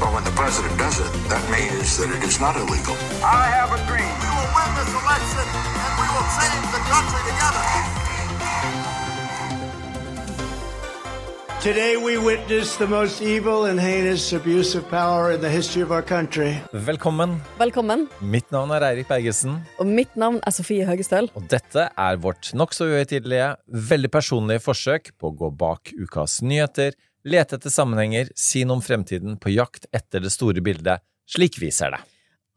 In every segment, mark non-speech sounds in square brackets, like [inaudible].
But when the president does it, that means that it is not illegal. I have a dream. We will win this election and we will change the country together. Today we witness the most evil and heinous abuse of power in the history of our country. Velkommen. Velkommen. Mitt navn er Eirik Bergesen, Og mitt navn er Sofie Høgestøl. og dette er vårt nokså uhøytidelige, veldig personlige forsøk på å gå bak ukas nyheter, lete etter sammenhenger, si noe om fremtiden på jakt etter det store bildet, slik vi ser det.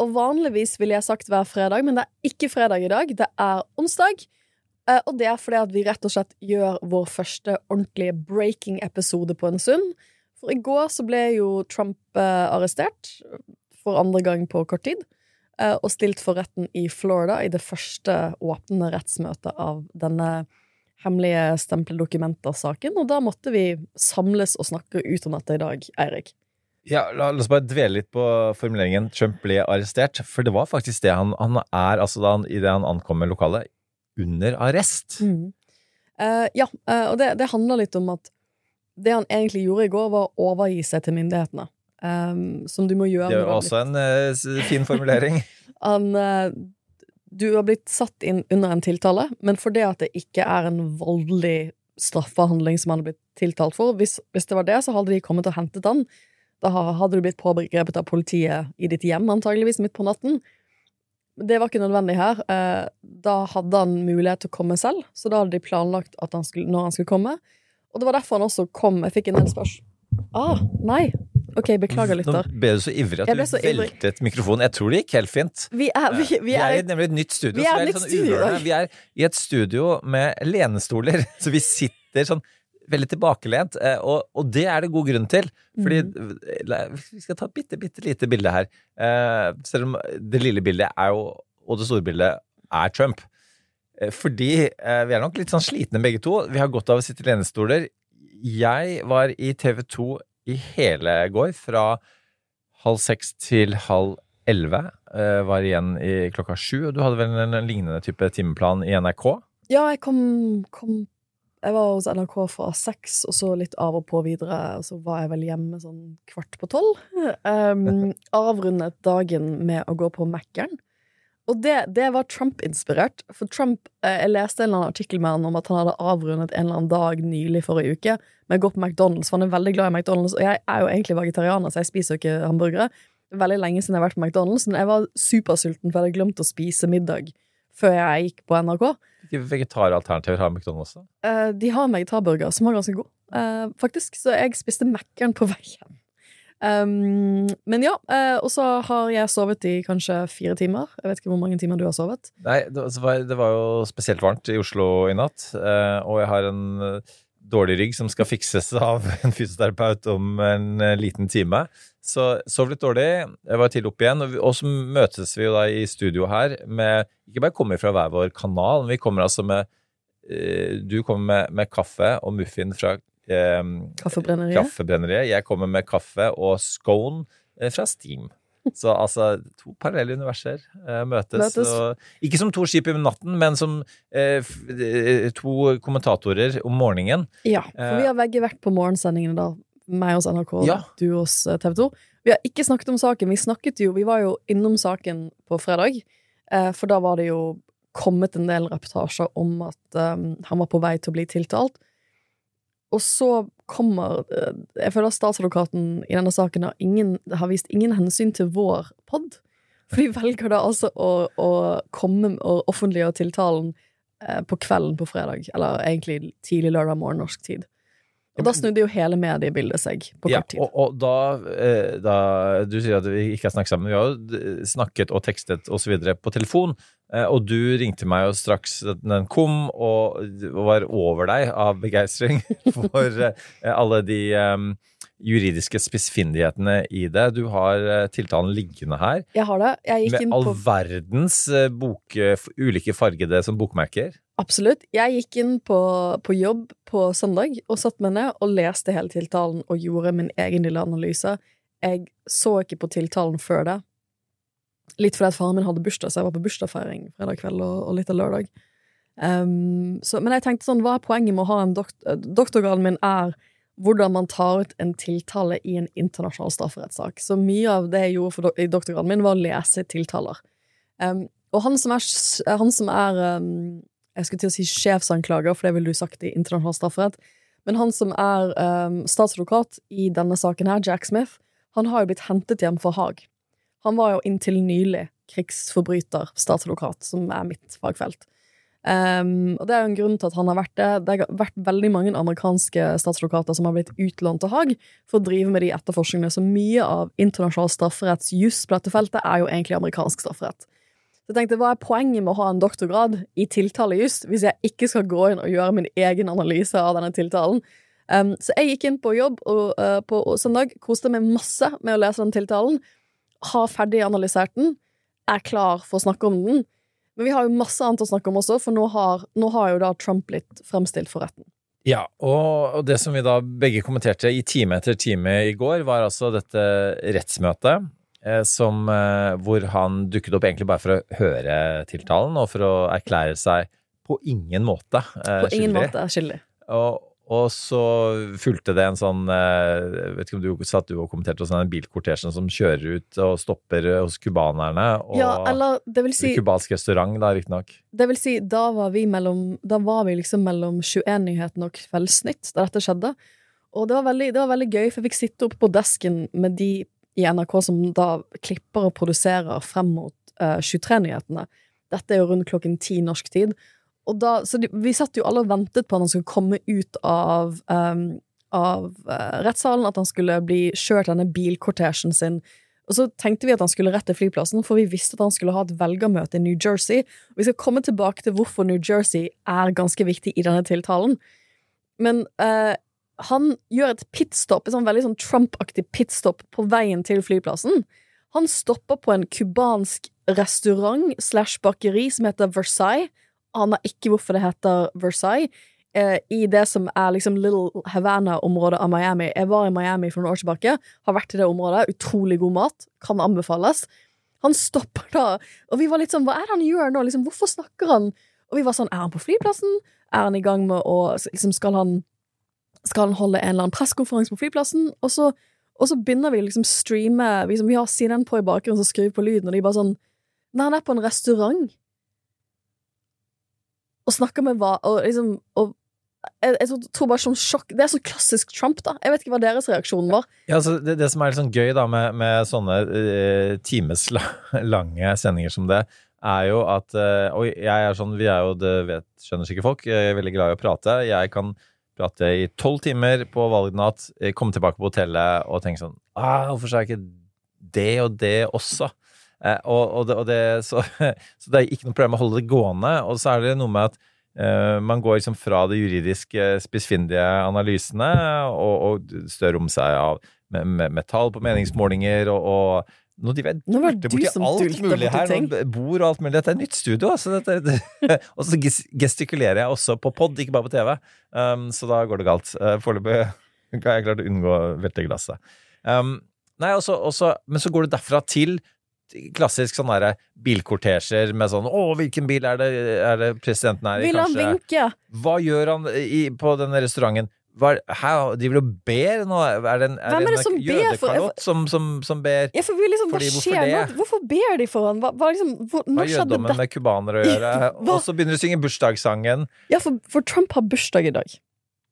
Og vanligvis ville jeg sagt hver fredag, men det er ikke fredag i dag. Det er onsdag. Eh, Og det er fordi at vi rett og slett gjør vår første ordentlige breaking-episode på en stund. For i går så ble jo Trump eh, arrestert for andre gang på kort tid. eh, Og stilt for retten i Florida i det første åpne rettsmøtet av denne hemmelige stempeldokumenter-saken. Og da måtte vi samles og snakke ut om dette i dag, Eirik. Ja, la, la oss bare dvele litt på formuleringen 'Trump ble arrestert', for det var faktisk det han, han er, altså da han, idet han ankommer lokalet, under arrest. Mm. Uh, ja, uh, og det, det handler litt om at det han egentlig gjorde i går, var å overgi seg til myndighetene. Um, som du må gjøre. Det er også en uh, fin formulering. [laughs] han, du har blitt satt inn under en tiltale, men fordi at det ikke er en voldelig straffehandling som han har blitt tiltalt for Hvis, hvis det var det, så hadde de kommet og hentet han. Da hadde du blitt pågrepet av politiet i ditt hjem, antageligvis midt på natten. Det var ikke nødvendig her. Eh, Da hadde han mulighet til å komme selv, så da hadde de planlagt han skulle, når han skulle komme. Og det var derfor han også kom. Jeg fikk en del spørsmål. Ah, nei. Ok, beklager, Nå ble du så ivrig at du ivrig. veltet mikrofonen. Jeg tror det gikk helt fint. Vi er, vi, vi vi er er i nemlig et nytt studio. vi er nytt sånn studio. Vi er i et studio med lenestoler, [laughs] så vi sitter sånn veldig tilbakelent, eh, og, og det er det god grunn til. Fordi Mhm. Vi skal ta et bitte, bitte lite bilde her. Eh, selv om det lille bildet er jo, og det store bildet er Trump. Eh, Fordi vi er nok litt sånn slitne begge to. Vi har godt av å sitte i lenestoler. Jeg var i TV 2 i hele går, fra halv seks til halv elleve. eh, Var igjen i klokka sju, og du hadde vel en, en lignende type timeplan i NRK? Ja, jeg kom, kom Jeg var hos NRK fra seks, og så litt av og på videre. Og så var jeg vel hjemme sånn kvart på tolv. Um, [laughs] [laughs] avrundet dagen med å gå på Mækkern. Og det, det var Trump-inspirert. For Trump eh, Jeg leste en eller annen artikkel med han om at han hadde avrundet en eller annen dag nylig forrige uke med å gå på McDonald's. For han er veldig glad i McDonald's, og jeg er jo egentlig vegetarianer, så jeg spiser jo ikke hamburgere. Er veldig lenge siden jeg har vært på McDonald's, men jeg var supersulten, for jeg hadde glemt å spise middag før jeg gikk på NRK. Hvilke vegetaralternativer har McDonald's? da? Eh, de har vegetarburger som var ganske god, eh, faktisk. Så jeg spiste Mækkern på vei hjem. Um, men ja, uh, og så har jeg sovet i kanskje fire timer. Jeg vet ikke hvor mange timer du har sovet. Nei, det var, det var jo spesielt varmt i Oslo i natt, uh, og jeg har en eh, dårlig rygg som skal [laughs] fikses av en fysioterapeut om en liten time. Så sov litt dårlig. Jeg var tidlig opp igjen, og, så møtes vi jo da i studio her med Ikke bare kommer fra hver vår kanal, men vi kommer altså med Du kommer med, med kaffe og muffin fra eh, Kaffebrenneriet. Kaffebrenneriet. Jeg kommer med kaffe og scone eh, fra Steam. Så altså, to parallelle universer eh, møtes. Møtes. Og, ikke som to skip i natten, men som eh, eh, to kommentatorer om morgenen. Ja, for vi har begge vært på morgensendingene da. Meg hos NRK, Ja. du hos eh, TV 2. Vi har ikke snakket om saken. Vi snakket jo, vi var jo innom saken på fredag, eh, for da var det jo kommet en del reportasjer om at um, han var på vei til å bli tiltalt. Og så kommer eh, Jeg føler at statsadvokaten i denne saken har, ingen, har vist ingen hensyn til vår pod. For de velger da altså å, å komme og offentliggjøre tiltalen eh, på kvelden på fredag, eller egentlig tidlig lørdag morgen norsk tid. Og da snudde jo hele mediebildet seg på kort tid. og, og da, eh, da Du sier at vi ikke har snakket sammen. Vi har jo snakket og tekstet osv. på telefon. Eh, Og du ringte meg jo straks den kom, og var over deg av begeistring [laughs] for eh, alle de eh, juridiske spissfindighetene i det. Du har eh, tiltalen liggende her, Jeg har det. Jeg med all på verdens bok, ulike fargede som bokmerker. Absolutt. Jeg gikk inn på, på jobb på søndag og satt meg ned og leste hele tiltalen og gjorde min egen lille analyse. Jeg så ikke på tiltalen før det. Litt fordi at faren min hadde bursdag, så jeg var på bursdagsfeiring fredag kveld og, og litt av lørdag. Um, så, men jeg tenkte sånn, hva er poenget med å ha en dokt Doktorgraden min er hvordan man tar ut en tiltale i en internasjonal strafferettssak. Så mye av det jeg gjorde dok i doktorgraden min, var å lese tiltaler. Um, og han som er, han som er um, Jeg skulle til å si sjefsanklager, for det ville du sagt i internasjonal strafferett. Men han som er um, statsadvokat i denne saken her, Jack Smith, han har jo blitt hentet hjem fra Haag. Han var jo inntil nylig krigsforbryter, statsadvokat, som er mitt fagfelt. Um, og det er jo en grunn til at han har vært det. Det har vært veldig mange amerikanske statsadvokater som har blitt utlånt til Haag for å drive med de etterforskningene. Så mye av internasjonal strafferettsjus på dette feltet er jo egentlig amerikansk strafferett. Så jeg tenkte, hva er poenget med å ha en doktorgrad i tiltalejus hvis jeg ikke skal gå inn og gjøre min egen analyse av denne tiltalen? Um, så jeg gikk inn på jobb og, uh, på søndag, koste meg masse med å lese den tiltalen, har ferdig analysert den, er klar for å snakke om den. Men vi har jo masse annet å snakke om også, for nå har, nå har jo da Trump blitt fremstilt for retten. Ja, og det som vi da begge kommenterte i time etter time i går, var altså dette rettsmøtet. eh, Som, eh, hvor han dukket opp egentlig bare for å høre tiltalen, og for å erklære seg på ingen måte eh, På ingen skyldig. måte skyldig. Og, og så fulgte det en sånn jeg Vet ikke om du satt du og kommenterte sånn, en bilkortesje som kjører ut og stopper hos cubanerne. Og Ja, eller det vil si Cubansk restaurant, da, riktignok. Det vil si, da var vi mellom Da var vi liksom mellom 21-nyheten og Kveldsnytt da dette skjedde. Og det var, veldig, det var veldig gøy, for jeg fikk sitte oppe på desken med de i NRK som da klipper og produserer frem mot uh, 23-nyhetene. Dette er jo rundt klokken ti norsk tid. Da, så de, vi satt jo alle og ventet på at han skulle komme ut av, um, av uh, rettssalen, at han skulle bli kjørt denne bilkortesjen sin. Og så tenkte vi at han skulle rett til flyplassen, for vi visste at han skulle ha et velgermøte i New Jersey. Vi skal komme tilbake til hvorfor New Jersey er ganske viktig i denne tiltalen. Men uh, han gjør et pitstop, et sånn veldig sånn Trump-aktig pitstop på veien til flyplassen. Han stopper på en cubansk restaurant slash bakeri som heter Versailles. Aner ikke hvorfor det heter Versailles. Eh, I det som er liksom Little Havana-området av Miami. Jeg var i Miami for noen år tilbake. Har vært i det området. Utrolig god mat. Kan anbefales. Han stopper da, og vi var litt sånn Hva er det han gjør nå? Liksom, hvorfor snakker han? Og vi var sånn Er han på flyplassen? Er han i gang med å liksom, Skal han skal han holde en eller annen pressekonferanse på flyplassen, og så, og så begynner vi liksom streame Vi, som, vi har CNN på i bakgrunnen som skriver på lyden, og de bare sånn Nei, han er på en restaurant og snakka med hva Og liksom og jeg, jeg tror- bare sånn sjokk Det er så klassisk Trump, da. Jeg vet ikke hva deres reaksjon var. Ja, altså det, det som er litt sånn gøy da med, med sånne uh, timeslange sendinger som det, er jo at uh, Og jeg er sånn, vi er jo, det vet, skjønner sikkert folk, jeg er veldig glad i å prate. Jeg kan prate i tolv timer på valgnatt, eh, komme tilbake på hotellet og tenke sånn ah, Hvorfor sa jeg ikke det og det også? Eh, og, og, det, og det, [laughs] så, så det er ikke noe problem å holde det gående. Og så er det noe med at eh, man går liksom fra de juridiske, spissfindige analysene og, og stør om seg av med, med, med tall på meningsmålinger og, og nå driver jeg det dulter du borti alt mulig her. bord og alt mulig. Dette er nytt studio. Altså dette, det, [laughs] og så gestikulerer jeg også på pod, ikke bare på TV. Um, så da går det galt. Uh, Foreløpig [laughs] har jeg klart å unngå å velte glasset. Um, nei, også, også, men så går du derfra til klassisk sånn derre bilkortesjer med sånn 'Å, hvilken bil er det, er det presidenten er i?' Vil han kanskje? vinke? Hva gjør han i, på denne restauranten? Hva, er- her driver og ber nå? Er det en, er Hvem er det en jødekalott som, som, som ber? Ja, for vi liksom, Fordi, hva skjer nå? Hvorfor ber de for han? Hva, hva liksom, hvor, Hva har jødedommen med cubanere å gjøre? [laughs] Og så begynner de å synge bursdagssangen. Ja, for, for Trump har bursdag i dag.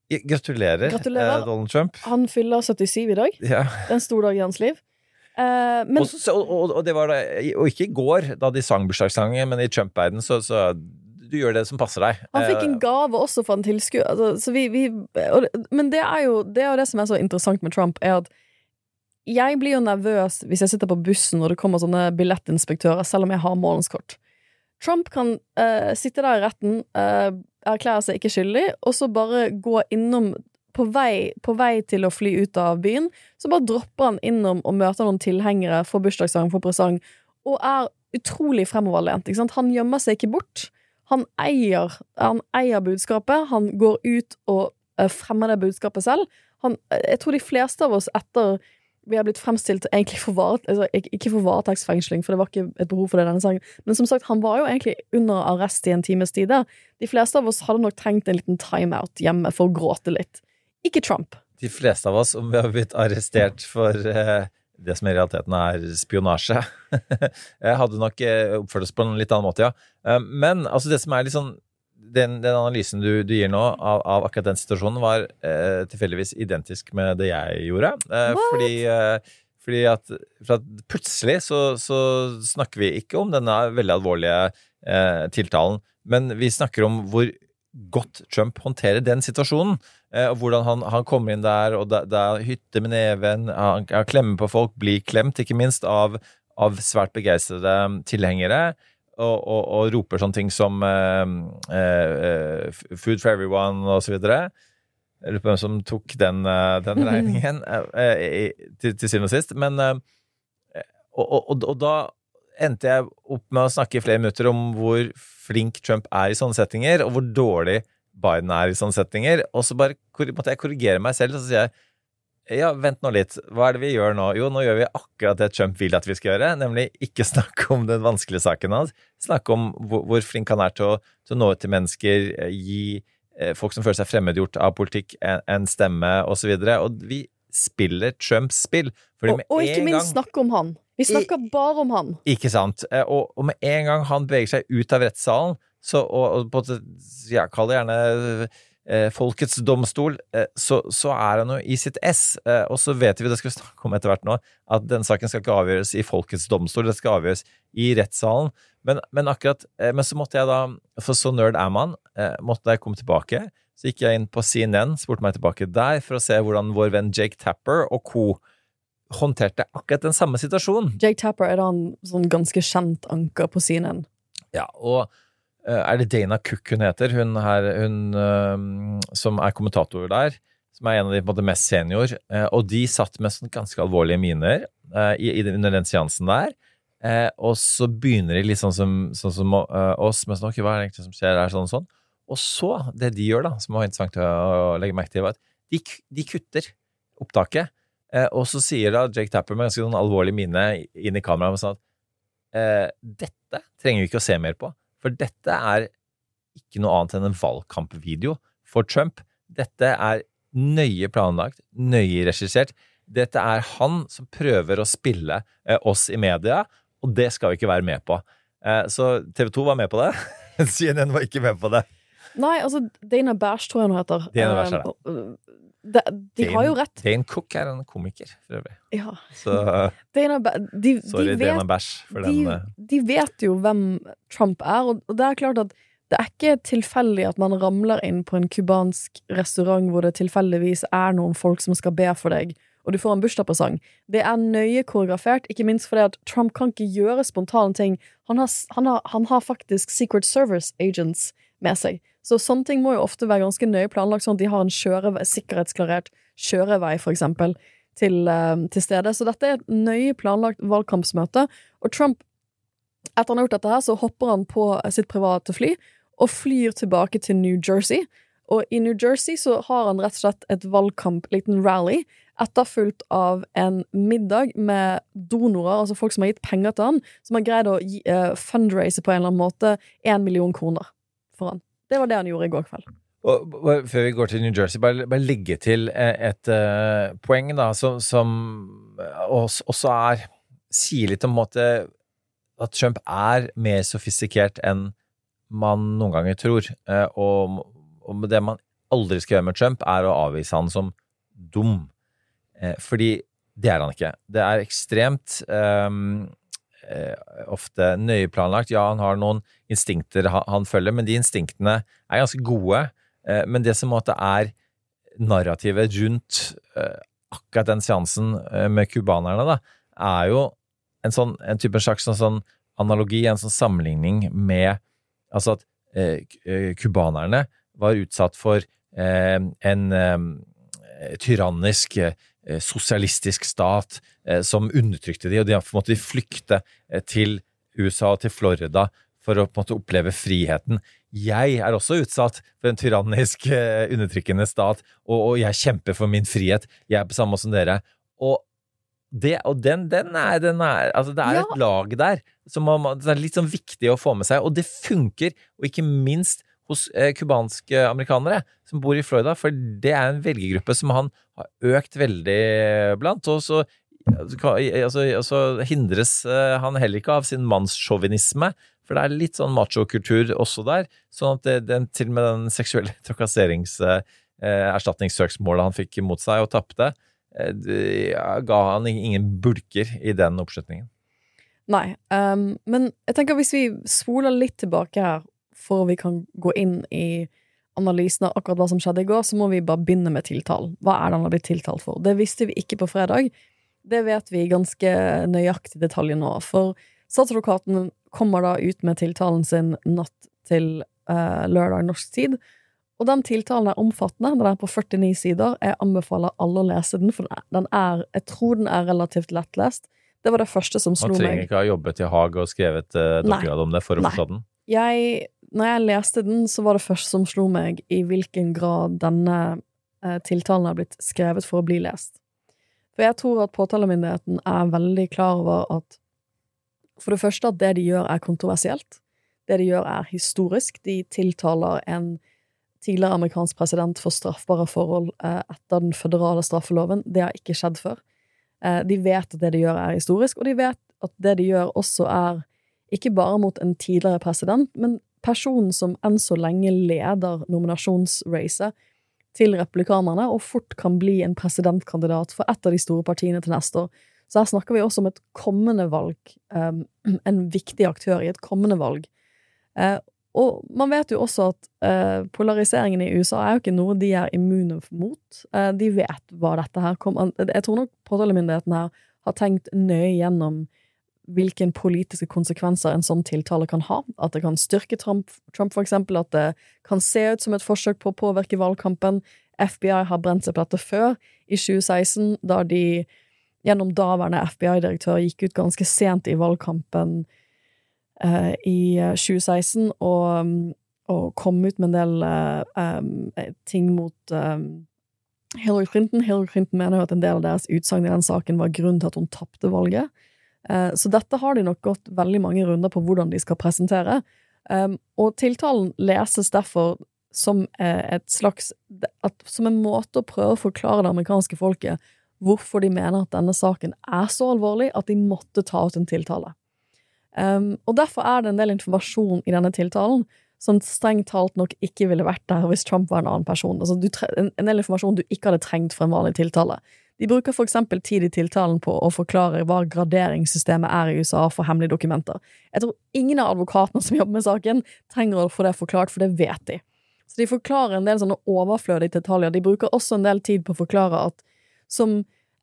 Gratulerer, Gratulerer. eh, Donald Trump. Han fyller 77 i dag. Ja. Det er en stor dag i hans liv. Eh, men og, og, og det var da, og ikke i går, da de sang bursdagssangen, men i Trump-verden så, så du gjør det som passer deg. Han fikk en Eh, gave også fra en tilskuer. Altså, men det er, jo, det er jo det som er så interessant med Trump, er at jeg blir jo nervøs hvis jeg sitter på bussen og det kommer sånne billettinspektører, selv om jeg har målenskort Trump kan uh, sitte der i retten, uh, erklære seg ikke skyldig, og så bare gå innom på vei, på vei til å fly ut av byen, så bare dropper han innom og møter noen tilhengere, får bursdagssang, får presang, og er utrolig fremoverlent. Han gjemmer seg ikke bort. Han eier, han eier budskapet. Han går ut og eh, fremmer det budskapet selv. Han, eh, jeg tror de fleste av oss etter vi har blitt fremstilt egentlig for varet, altså, ikke for varetektsfengsling, for det var ikke et behov for det i denne sangen, men som sagt, han var jo egentlig under arrest i en times tid der. De fleste av oss hadde nok trengt en liten timeout hjemme for å gråte litt. Ikke Trump. de fleste av oss, om vi har blitt arrestert for eh, det som i realiteten er spionasje, [laughs] jeg hadde nok eh, oppført oss på en litt annen måte, ja. Eh, men altså det som er litt sånn den, den analysen du, du gir nå av, av akkurat den situasjonen, var eh, tilfeldigvis identisk med det jeg gjorde. Eh, fordi, eh, fordi at, at plutselig så, så snakker vi ikke om denne veldig alvorlige eh, tiltalen, men vi snakker om hvor godt Trump håndterer den situasjonen. Eh, og hvordan han, han kommer inn der, og det, er hytte med neven, han, han klemmer på folk, blir klemt, ikke minst, av, av svært begeistrede tilhengere. Og, og, og roper sånne ting som uh, uh, 'food for everyone' og så videre. Jeg lurer på hvem som tok den, uh, den [laughs] regningen, til, til syvende og sist. Men og, og, og, og da endte jeg opp med å snakke i flere minutter om hvor flink Trump er i sånne settinger, og hvor dårlig Biden er i sånne settinger. Og så bare måtte jeg korrigere meg selv, og så sier jeg ja, vent nå litt, hva er det vi gjør nå? Jo, nå gjør vi akkurat det Trump vil at vi skal gjøre, nemlig ikke [laughs] snakke om den vanskelige saken hans, snakke om hvor, hvor flink han er til å, til å nå ut til mennesker, eh, gi eh, folk som føler seg fremmedgjort av politikk, en, en stemme, osv. Og, så og vi spiller Trumps spill. Og, med og ikke minst gang- snakke om han. Vi snakker bare om han. ikke sant. Eh, Og, og med en gang han beveger seg ut av rettssalen, så, og, og på ja, kall det gjerne eh, folkets domstol, eh, så, så er han jo i sitt ess. Eh, og så vet vi, det skal vi snakke om etter hvert nå, at den saken skal ikke avgjøres i folkets domstol, det skal avgjøres i rettssalen. Men, men akkurat Men så måtte jeg da, for så nerd er man, måtte jeg komme tilbake. Så gikk jeg inn på CNN, spurte meg tilbake der for å se hvordan vår venn Jake Tapper og co. håndterte akkurat den samme situasjonen. Jake Tapper er da en sånn ganske kjent anker på CNN. Ja, og er det Dana Cook hun heter? Hun, her, hun eh, som er kommentator der, som er en av de på en måte, mest senior. eh, og de satt med sånn ganske alvorlige miner eh, under den seansen der. Eh, og så begynner de litt sånn som, sånn som eh, oss, med sånn, ok, hva er det egentlig som skjer her, sånn og sånn. Og så, det de gjør da, som var interessant å, legge merke til, var at de, de kutter opptaket. Eh, og så sier da Jake Tapper med ganske sånn alvorlig mine inn i kameraet sånn at eh, dette trenger vi ikke å se mer på. For dette er ikke noe annet enn en valgkampvideo for Trump. Dette er nøye planlagt, nøye regissert. Dette er han som prøver å spille eh, oss i media, og det skal vi ikke være med på. Eh, så TV 2 var med på det. [laughs] CNN var ikke med på det. Nei, altså, Dana Bash tror jeg hun heter. Dana Bash er det. De, de, Dane, har jo rett. Dane Cook er en komiker, for øvrig. Ja. Så eh, [laughs] Dana Ba- de, sorry, vet, Dana Bash, for de, den eh, de vet jo hvem Trump er, og og det er klart at det er ikke tilfeldig at man ramler inn på en cubansk restaurant hvor det tilfeldigvis er noen folk som skal be for deg, og du får en bursdagspresang. Det er nøye koreografert, ikke minst fordi at Trump kan ikke gjøre spontane ting. Han har, han har, han har faktisk Secret Service agents med seg. Så sånne ting må jo ofte være ganske nøye planlagt, sånn at de har en kjørevei, sikkerhetsklarert kjørevei, for eksempel, til, eh, til stede. Så dette er et nøye planlagt valgkampsmøte, og Trump etter han har gjort dette her, så hopper han på sitt private fly og flyr tilbake til New Jersey. Og i New Jersey så har han rett og slett et valgkamp, liten rally, etterfulgt av en middag med donorer, altså folk som har gitt penger til han, som har greid å gi, uh, fundraise på en eller annen måte én million kroner for han. Det var det han gjorde i går kveld. Og før vi går til New Jersey, bare, bare legge til eh, et eh, poeng da, som, som også, også er Sier litt om måte at Trump er mer sofistikert enn man noen ganger tror. Eh, og, og det man aldri skal gjøre med Trump, er å avvise han som dum. Eh, fordi det er han ikke. Det er ekstremt eh, ofte nøye planlagt. Ja, han har noen instinkter han, følger, men de instinktene er ganske gode. Eh, men det som måtte er narrativet rundt eh, akkurat den seansen eh, med cubanerne, da, er jo en sånn en type slags sånn, sånn analogi, en sånn sammenligning med Altså at cubanerne eh, var utsatt for eh, en tyrannisk sosialistisk stat som undertrykte de, og de måtte flykte til USA og til Florida for å på en måte oppleve friheten. Jeg er også utsatt for en tyrannisk, undertrykkende stat, og, og, jeg kjemper for min frihet. Jeg er på samme måte som dere. Og, det, og den, den, er, den er, altså Det er ja. et lag der som er litt sånn viktig å få med seg, og det funker. Og ikke minst hos cubanske eh, amerikanere som bor i Florida, for det er en velgergruppe som han har økt veldig blant. Og så altså, altså, hindres eh, han heller ikke av sin mannssjåvinisme, for det er litt sånn machokultur også der. Sånn at det, den, til og med den seksuelle [laughs] trakasseringserstatningssøksmålet eh, han fikk mot seg og tapte, eh, ga han ingen bulker i den oppslutningen. Nei, um, men jeg tenker hvis vi spoler litt tilbake her, for vi kan gå inn i analysen av akkurat hva som skjedde i går, så må vi bare begynne med tiltalen. Hva er det han har blitt tiltalt for? Det visste vi ikke på fredag. Det vet vi ganske nøyaktig detalj nå, for statsadvokaten kommer da ut med tiltalen sin natt til uh, lørdag norsk tid. Og den tiltalen er omfattende. Den er på 49 sider. Jeg anbefaler alle å lese den, for den er, jeg tror den er relativt lettlest. Det var det første som slo meg. Man trenger ikke ha jobbet i Haag og skrevet uh, doktorgrad om det for å forstå den? Jeg, når jeg leste den, så var det første som slo meg, i hvilken grad denne eh, tiltalen er blitt skrevet for å bli lest. For jeg tror at påtalemyndigheten er veldig klar over at for det første at det de gjør, er kontroversielt. Det de gjør, er historisk. De tiltaler en tidligere amerikansk president for straffbare forhold eh, etter den føderale straffeloven. Det har ikke skjedd før. Eh, de vet at det de gjør, er historisk, og de vet at det de gjør, også er ikke bare mot en tidligere president, men personen som enn så lenge leder nominasjonsracet til republikanerne, og fort kan bli en presidentkandidat for et av de store partiene til neste år. Så her snakker vi også om et kommende valg, um, [clears throat] en viktig aktør i et kommende valg. Uh, og man vet jo også at uh, polariseringen i USA er jo ikke noe de er immune mot. Uh, de vet hva dette her kommer Jeg tror nok påtalemyndigheten her har tenkt nøye gjennom hvilke politiske konsekvenser en sånn tiltale kan ha. At det kan styrke Trump, Trump, for eksempel. At det kan se ut som et forsøk på å påvirke valgkampen. FBI har brent seg på dette før, i 2016, da de gjennom daværende FBI-direktør gikk ut ganske sent i valgkampen eh, i 2016 og, og, kom ut med en del uh, um, ting mot eh, Hillary Clinton. Hillary Clinton mener jo at en del av deres utsagn i den saken var grunnen til at hun tapte valget. Uh, så dette har de nok gått veldig mange runder på hvordan de skal presentere. Um, og tiltalen leses derfor som et slags Som en måte å prøve å forklare det amerikanske folket hvorfor de mener at denne saken er så alvorlig at de måtte ta ut en tiltale. Um, og derfor er det en del informasjon i denne tiltalen som strengt talt nok ikke ville vært der hvis Trump var en annen person. Altså, en, del informasjon du ikke hadde trengt for en vanlig tiltale. De bruker for eksempel tid i tiltalen på å forklare hva graderingssystemet er i USA for hemmelige dokumenter. Jeg tror ingen av advokatene som jobber med saken, trenger å få det forklart, for det vet de. Så de forklarer en del sånne overflødige detaljer. De bruker også en del tid på å forklare at som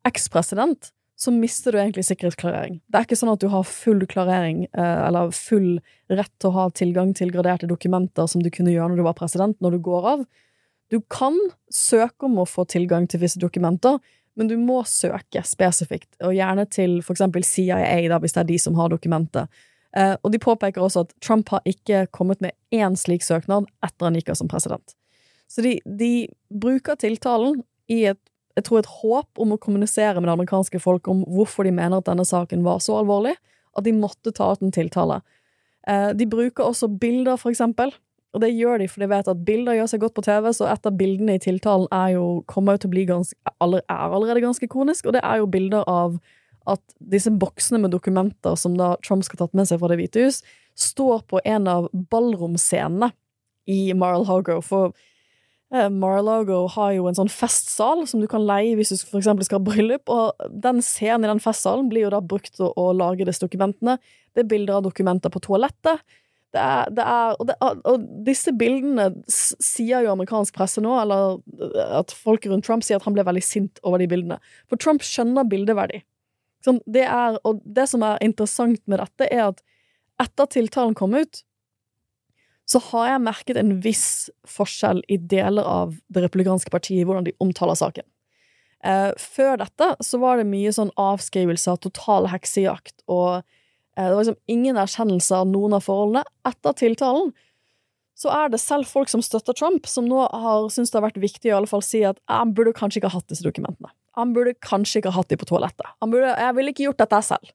ekspresident så mister du egentlig sikkerhetsklarering. Det er ikke sånn at du har full klarering, eh, eller full rett til å ha tilgang til graderte dokumenter som du kunne gjøre når du var president, når du går av. Du kan søke om å få tilgang til visse dokumenter, men du må søke spesifikt, og gjerne til for eksempel CIA, da, hvis det er de som har dokumentet. Eh, og de påpeker også at Trump har ikke kommet med én slik søknad etter han gikk av som president. Så de, de bruker tiltalen i et jeg tror et håp om å kommunisere med det amerikanske folk om hvorfor de mener at denne saken var så alvorlig, at de måtte ta ut en tiltale. Eh, de bruker også bilder, for eksempel, og det gjør de for de vet at bilder gjør seg godt på TV, så et av bildene i tiltalen er jo, kommer jo til å bli ganske, er allerede ganske kronisk, og det er jo bilder av at disse boksene med dokumenter som da Trump skal tatt med seg fra Det hvite hus, står på en av ballromscenene i Mar-a-Lago. For Eh, Mar-a-Lago har jo en sånn festsal som du kan leie hvis du for eksempel skal ha bryllup, og den scenen i den festsalen blir jo da brukt til å lage disse dokumentene. Det er bilder av dokumenter på toalettet. Det er, det er, og, det, og, disse bildene sier jo amerikansk presse nå, eller eh, at folk rundt Trump sier at han ble veldig sint over de bildene. For Trump skjønner bildeverdi. Sånn, det er, og det som er interessant med dette, er at etter tiltalen kom ut, så har jeg merket en viss forskjell i deler av det republikanske partiet i hvordan de omtaler saken. Eh, før dette så var det mye sånn av total heksejakt, og det var liksom ingen erkjennelse av noen av forholdene. Etter tiltalen så er det selv folk som støtter Trump, som nå har syntes det har vært viktig å i alle fall si at han burde kanskje ikke ha hatt disse dokumentene. Han burde kanskje ikke ha hatt de på toalettet. Han burde, jeg ville ikke gjort dette selv.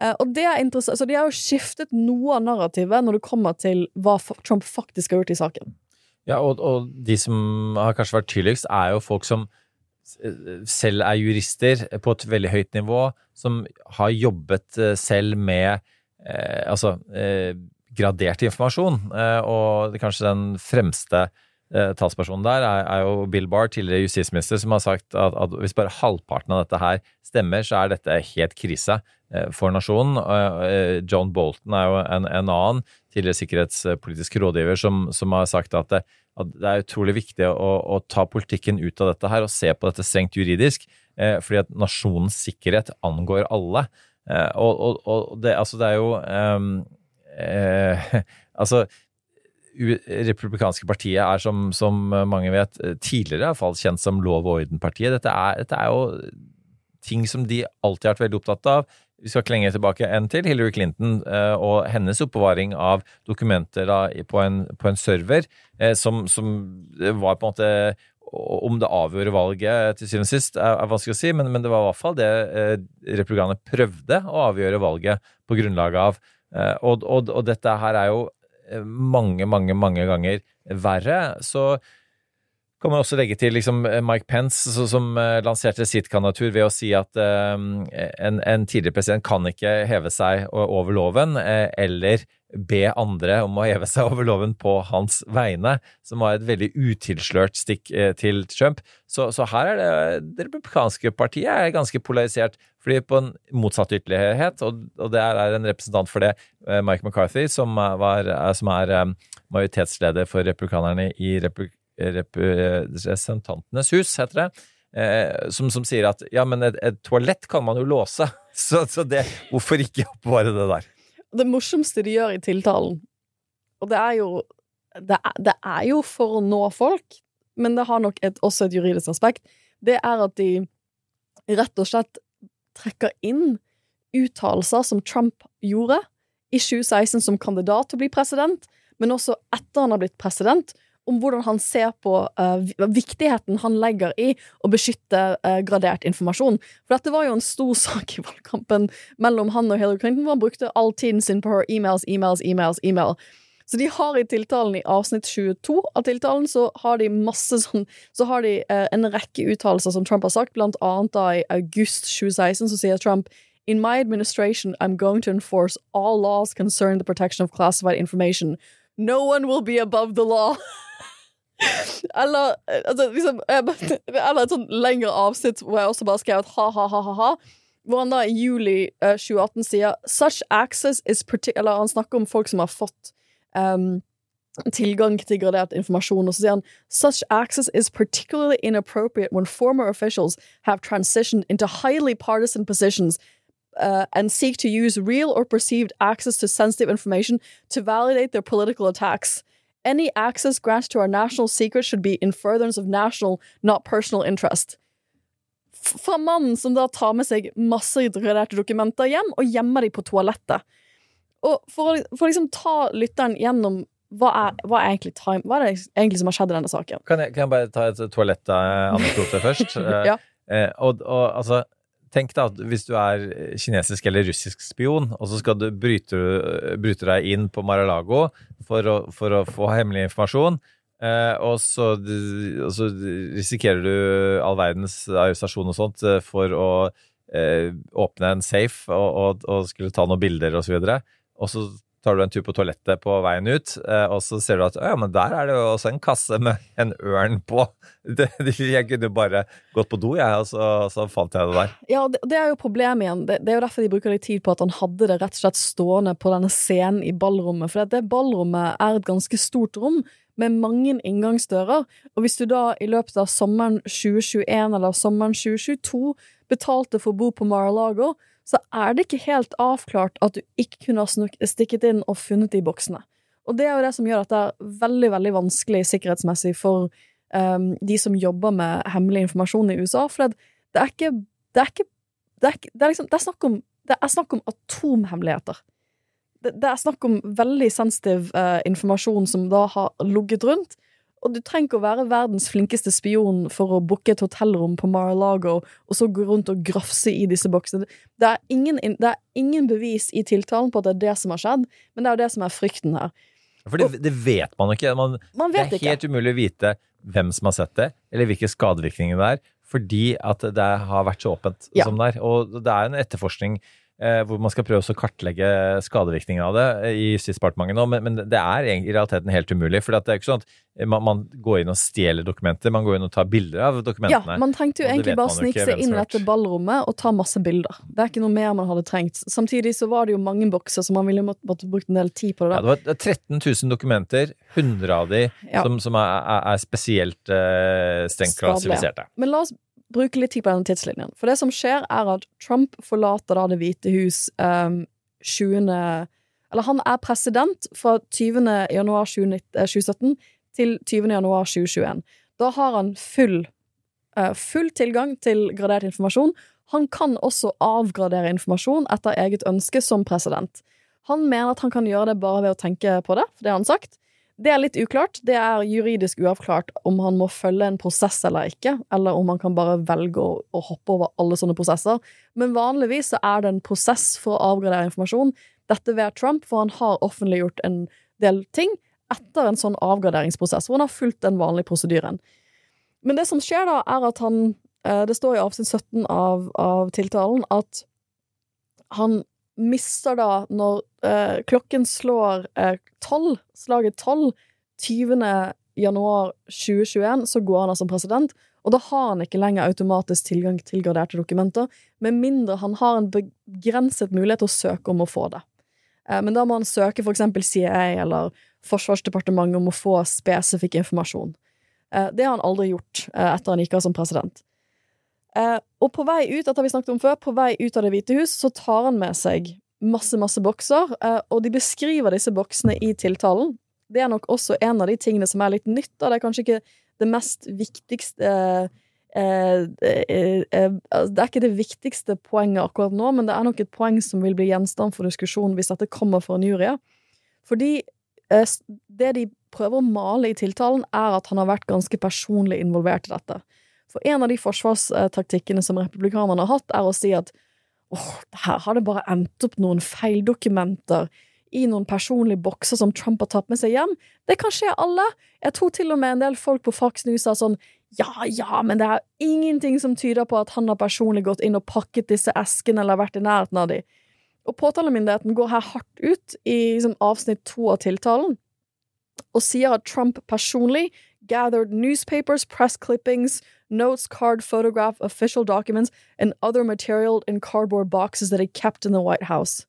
Eh, og det er interessant, så De har jo skiftet noe av narrativet når det kommer til hva Trump faktisk har gjort i saken. Ja, og, og de som har kanskje vært tydeligst, er jo folk som eh, selv er jurister på et veldig høyt nivå, som har jobbet eh, selv med eh, altså eh, gradert informasjon. Og kanskje den fremste eh, talspersonen der er, er jo Bill Barr, tidligere justisminister, som har sagt at, at hvis bare halvparten av dette her stemmer, så er dette helt krise eh, for nasjonen. Eh, John Bolton er jo en, en annen tidligere sikkerhetspolitisk rådgiver som, som har sagt at det, at det er utrolig viktig å, å ta politikken ut av dette her og se på dette strengt juridisk, eh, fordi at nasjonens sikkerhet angår alle. Eh, og, og, og det, altså det er jo ehm, eh, [laughs] Altså republikanske partiet er, som, som mange vet, tidligere i hvert fall kjent som lov og orden-partiet. Dette, dette er jo ting som de alltid har vært veldig opptatt av. Vi skal ikke lenger tilbake enn til Hillary Clinton eh, og hennes oppbevaring av dokumenter da, på, en, på en server, eh, som, som var på en måte Om det avgjorde valget til syvende og sist, er, vanskelig å si, men, men det var i hvert fall det eh, republikanerne prøvde å avgjøre valget på grunnlag av. Eh, og, og, og dette her er jo mange, mange, mange ganger verre. Så kan man også legge til liksom Mike Pence, så, som uh, lanserte sitt kandidatur ved å si at uh, en, en tidligere president kan ikke heve seg over loven, uh, eller be andre om å heve seg over loven på hans vegne, som var et veldig utilslørt stikk eh, til Trump. Så, så her er det det republikanske partiet er ganske polarisert, fordi på en motsatt ytterlighet, og, og det er en representant for det, eh, Mike McCarthy, som var, som er eh, majoritetsleder for republikanerne i Repu- Representantenes hus, heter det, eh, som, som sier at ja, men et, et toalett kan man jo låse, [laughs] så, så det, hvorfor ikke oppbevare det der? Det morsomste de gjør i tiltalen, og det er jo det er, det er jo for å nå folk, men det har nok et, også et juridisk aspekt. Det er at de rett og slett trekker inn uttalelser som Trump gjorde i 2016 som kandidat til å bli president, men også etter han har blitt president, om hvordan han ser på uh, viktigheten han legger i å beskytte uh, gradert informasjon. For dette var jo en stor [laughs] sak i valgkampen mellom han og Hillary Clinton, hvor han brukte all tiden sin på her emails, emails, emails, email. Så de har i tiltalen i avsnitt 22 av tiltalen, så har de masse sånn Så har de uh, en rekke uttalelser som Trump har sagt, blant annet da i august 2016 så sier Trump In my administration, I'm going to enforce all laws concerning the protection of classified information. No one will be above the law. [laughs] Eller, eh, altså, liksom, eller et sånn lengre avsnitt hvor jeg også bare skrev et ha-ha-ha-ha. Hvor han da i juli eh, 2018 sier Such access is Eller han snakker om folk som har fått um, tilgang til gradert informasjon, og så sier han Such access is particularly inappropriate when former officials have transitioned into highly partisan positions uh, and seek to use real or perceived access to sensitive information to validate their political attacks. Any access granted to our national secrets should be in furtherance of national, not personal interest. Fra mannen som da tar med seg masse graderte dokumenter hjem og gjemmer de på toalettet. Og for, å- for å liksom ta lytteren gjennom hva er, hva, er time, hva er det egentlig som har skjedd i denne saken? Kan jeg, kan jeg bare ta et toalettanekdote først? [laughs] Eh, Ja. eh, og, og altså, tenk at hvis du er kinesisk eller russisk spion, og så skal du bryte, bryte deg inn på Mar-a-Lago for, for å få hemmelig informasjon, eh, og, så, og så risikerer du all verdens arrestasjon og sånt eh, for å eh, åpne en safe og, og, og skulle ta noen bilder og så videre. Og så tar du en tur på toalettet på veien ut, eh, og så ser du at ja, men der er det jo også en kasse med en ørn på. [laughs] Det, jeg kunne bare gått på do, jeg, og så, så fant jeg det der. Ja, det, det er jo problemet igjen. Det, det er jo derfor de bruker litt tid på at han hadde det rett og slett stående på denne scenen i ballrommet. For det ballrommet er et ganske stort rom med mange inngangsdører. Og hvis du da i løpet av sommeren 2021 eller sommeren 2022 betalte for å bo på Mar-a-Lago, så er det ikke helt avklart at du ikke kunne ha stikket inn og funnet de boksene. Og det er jo det som gjør at det er veldig, veldig vanskelig sikkerhetsmessig for um, de som jobber med hemmelig informasjon i USA, for det, er ikke Det er ikke Det er, det er liksom Det er snakk om, det er snakk om atomhemmeligheter. Det, det er snakk om veldig sensitiv uh, informasjon som da har ligget rundt. Og du trenger ikke å være verdens flinkeste spion for å booke et hotellrom på Mar-a-Lago og så gå rundt og grafse i disse boksene. Det er, ingen, det er ingen bevis i tiltalen på at det er det som har skjedd, men det er jo det som er frykten her. For det, det vet man jo ikke. Man, Man det vet er helt umulig å vite hvem som har sett det, eller hvilke skadevirkninger det er, fordi at det har vært så åpent Ja. som det er. Og det er en etterforskning hvor man skal prøve å kartlegge skadevirkningene av det eh, i Justisdepartementet nå, men, men det er i realiteten helt umulig. For det er ikke sånn at man, man går inn og stjeler dokumenter, man går inn og tar bilder av dokumentene. Ja, man trengte jo egentlig bare snike seg inn i dette ballrommet og ta masse bilder. Det er ikke noe mer man hadde trengt. Samtidig så var det jo mange bokser, så man ville måtte, måtte brukt en del tid på det. Ja, det var 13 000 dokumenter, 100 av de Ja. som, som er, er spesielt eh, strengt klassifiserte. Men la oss bruke litt tid på denne tidslinjen. For det som skjer, er at Trump forlater da Det hvite hus um, 20. Eller han er president fra 20. januar 2019 eh, 2017 til 20. januar 2021. Da har han full, uh, full tilgang til gradert informasjon. Han kan også avgradere informasjon etter eget ønske som president. Han mener at han kan gjøre det bare ved å tenke på det, for det har han sagt. Det er litt uklart. Det er juridisk uavklart om han må følge en prosess eller ikke, eller om han kan bare velge å, å hoppe over alle sånne prosesser. Men vanligvis så er det en prosess for å avgradere informasjon. Dette ved Trump, for han har offentliggjort en del ting etter en sånn avgraderingsprosess, hvor han har fulgt den vanlige prosedyren. Men det som skjer da, er at han eh, Det står i avsnitt 17 av, av tiltalen at han mister da når eh, klokken slår eh, tolv, slaget tolv, 20. januar 2021, så går han av som president, og da har han ikke lenger automatisk tilgang til graderte dokumenter, med mindre han har en begrenset mulighet til å søke om å få det. Eh, men da må han søke eksempel CIA eller Forsvarsdepartementet om å få spesifikk informasjon. Eh, det har han aldri gjort eh, etter han gikk av som president. Eh, og på vei ut, dette har vi snakket om før, på vei ut av Det hvite hus, så tar han med seg masse, masse bokser, eh, og de beskriver disse boksene i tiltalen. Det er nok også en av de tingene som er litt nytt, da. det er kanskje ikke det mest viktigste eh, eh, eh, eh, Det er ikke det viktigste poenget akkurat nå, men det er nok et poeng som vil bli gjenstand for diskusjon hvis dette kommer for en jury. Fordi det de prøver å male i tiltalen, er at han har vært ganske personlig involvert i dette. For en av de forsvarstaktikkene som republikanerne har hatt, er å si at åh, her har det bare endt opp noen feildokumenter i noen personlige bokser som Trump har tatt med seg hjem. Det kan skje alle. Jeg tror til og med en del folk på Fox News sa sånn ja, ja, men det er ingenting som tyder på at han har personlig gått inn og pakket disse eskene eller vært i nærheten av dem. Og påtalemyndigheten går her hardt ut i liksom, avsnitt to av tiltalen og sier at Trump personlig gathered newspapers, press clippings, notes, card photograph, official documents, and other material in cardboard boxes that he kept in the White House.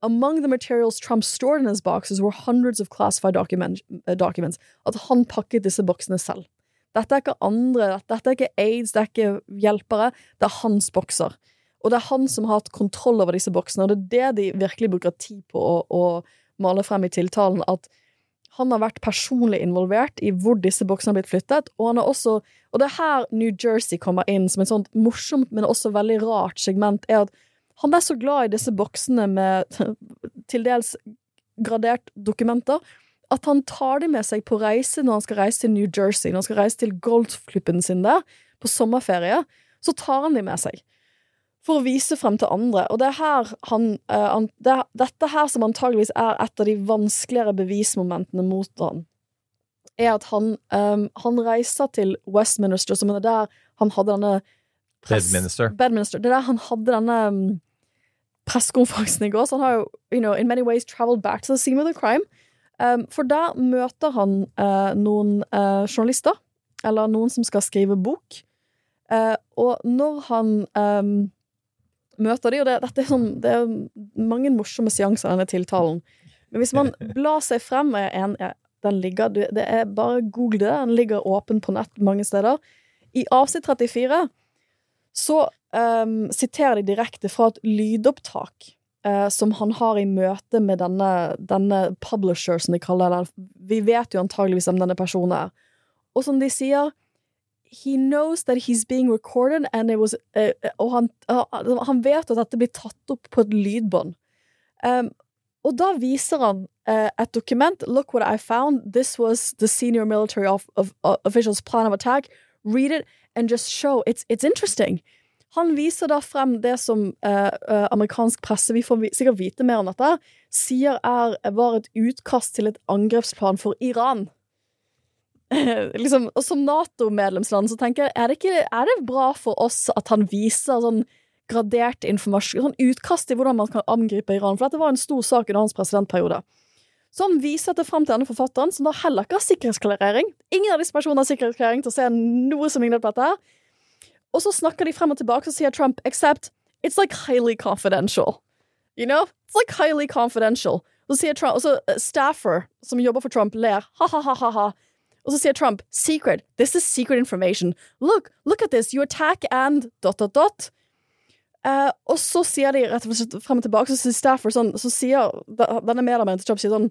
Among the materials Trump stored in his boxes were hundreds of classified document, uh, documents. At han pakket disse boksene selv. Dette er ikke andre, dette er ikke aids, det er ikke hjelpere, det er hans bokser. Og det er han som har hatt kontroll over disse boksene, og det er det de virkelig bruker tid på å, å male frem i tiltalen, at han har vært personlig involvert i hvor disse boksene har blitt flyttet, og han har også Og det er her New Jersey kommer inn som et sånt morsomt, men også veldig rart segment, er at han er så glad i disse boksene med [laughs] til dels gradert dokumenter, at han tar dem med seg på reise når han skal reise til New Jersey, når han skal reise til golfklubben sin der, på sommerferie, så tar han dem med seg. For å vise frem til andre. Og det er her han, eh, han det er Dette her som antageligvis er et av de vanskeligere bevismomentene mot han, er at han, um, han reiser til Westminster, som er der han hadde denne press- Bedminster. Bedminster. Det er der han hadde denne um, pressekonferansen i går, så han har jo you know, in many ways traveled back to the scene of the crime. Um, for der møter han uh, noen uh, journalister, eller noen som skal skrive bok. Uh, og når han um, møter de, og det, dette er sånn, det er mange morsomme seanser i denne tiltalen, men hvis man blar seg frem med en den ligger, det er bare google det, den ligger åpen på nett mange steder. I avsnitt 34 så um, siterer de direkte fra et lydopptak uh, som han har i møte med denne, denne publisher, som de kaller den. Vi vet jo antageligvis om denne personen er. Og som de sier He knows that he's being recorded, and it was, uh, og han, uh, han, vet at dette blir tatt opp på et lydbånd. Um, og da viser han uh, et dokument. Look what I found. This was the senior military of, of, of, officials' plan of attack. Read it and just show. It's, it's interesting. Han viser da frem det som amerikansk presse, vi får sikkert vite mer om dette, sier er, var et utkast til et angrepsplan for Iran. [laughs] liksom, og som Nato-medlemsland så tenker jeg, er det, ikke, er det bra for oss at han viser sånn gradert informasjon, sånn utkast i hvordan man kan angripe Iran, for dette var en stor sak under hans presidentperiode. Så han viser det fram til denne forfatteren, som da heller ikke har sikkerhetsklarering. Ingen av disse personene har sikkerhetsklarering til å se noe som ligner på dette. her. Og så snakker de frem og tilbake, så sier Trump except it's like highly confidential. You know? It's like highly confidential. Så sier Trump, og så uh, Staffer, som jobber for Trump, ler. Ha-ha-ha-ha. Og så sier Trump secret. This is secret information. Look, look at this. You attack and dot, dot, dot. Uh, og så sier de rett og slett frem og tilbake, så sier Stafford sånn, så sier denne medarbeideren til Trump sier sånn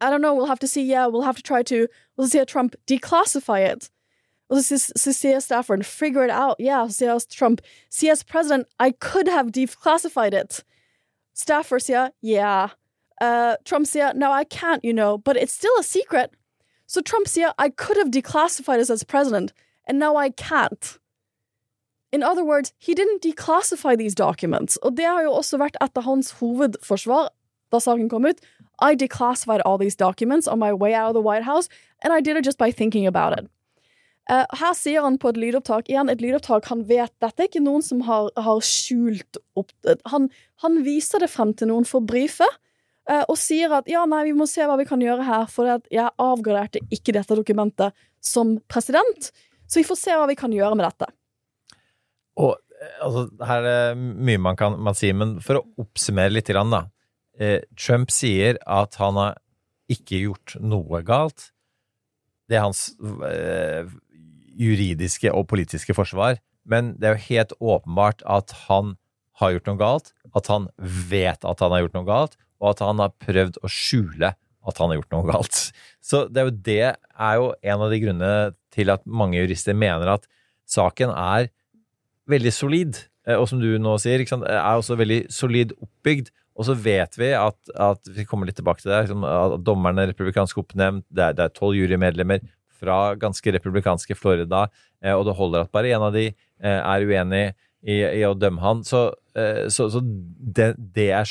I don't know, we'll have to see, yeah, we'll have to try to Og så sier Trump declassify it. Og så, så sier Stafford figure it out, yeah. Så sier Trump see as president, I could have declassified it. Stafford sier yeah. Uh, Trump sier no, I can't, you know, but it's still a secret. Så Trump sier I could have declassified us as president, and now I can't. In other words, he didn't declassify these documents. Og det har jo også vært et av hans hovedforsvar da saken kom ut. I declassified all these documents on my way out of the White House, and I did it just by thinking about it. Uh, her sier han på et lydopptak igjen et lydopptak han vet Dette er ikke noen som har, har skjult opp han, han, viser det frem til noen for brife, uh, og sier at ja, nei, vi må se hva vi kan gjøre her, for jeg avgraderte ikke dette dokumentet som president, så vi får se hva vi kan gjøre med dette. Og eh, altså, her er det mye man kan man si, men for å oppsummere litt, da. Eh, Trump sier at han har ikke gjort noe galt. Det er hans eh, juridiske og politiske forsvar. Men det er jo helt åpenbart at han har gjort noe galt, at han vet at han har gjort noe galt, og at han har prøvd å skjule at han har gjort noe galt. Så det er jo det er jo en av de grunnene til at mange jurister mener at saken er veldig solid, eh, og som du nå sier, er også veldig solid oppbygd. Og så vet vi at, at vi kommer litt tilbake til det, liksom, at dommerne er republikansk oppnevnt, det er tolv jurymedlemmer fra ganske republikanske Florida, eh, og det holder at bare én av de eh, er uenig i, i, å dømme han. Så, så, så det, det, er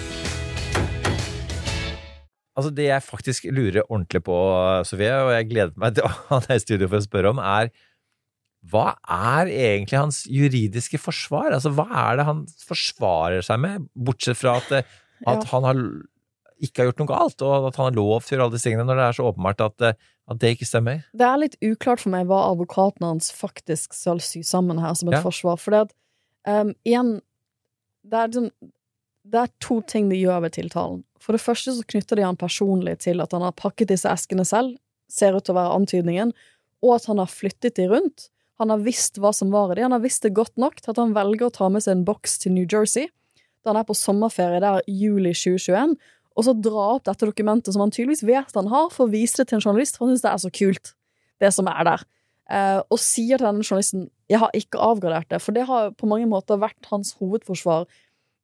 Altså Det jeg faktisk lurer ordentlig på, Sofie, og jeg gleder meg til å ha deg i studio for å spørre om, er hva er egentlig hans juridiske forsvar? Altså, Hva er det han forsvarer seg med, bortsett fra at, eh, at ja. han har, ikke har gjort noe galt, og at han har lov til å gjøre alle disse tingene, når det er så åpenbart at, eh, at, det ikke stemmer? Det er litt uklart for meg hva advokaten hans faktisk skal sy sammen her som et ja. forsvar. For det at, um, igjen, det er, liksom, det er to ting de gjør ved tiltalen. For det første så knytter de han personlig til at han har pakket disse eskene selv, ser ut til å være antydningen, og at han har flyttet de rundt. Han har visst hva som var i det. Han har visst det godt nok til at han velger å ta med seg en boks til New Jersey da han er på sommerferie der juli 2021, og så dra opp dette dokumentet som han tydeligvis vet han har, for å vise det til en journalist, for han syns det er så kult, det som er der. Eh, og sier til denne journalisten 'jeg har ikke avgradert det', for det har på mange måter vært hans hovedforsvar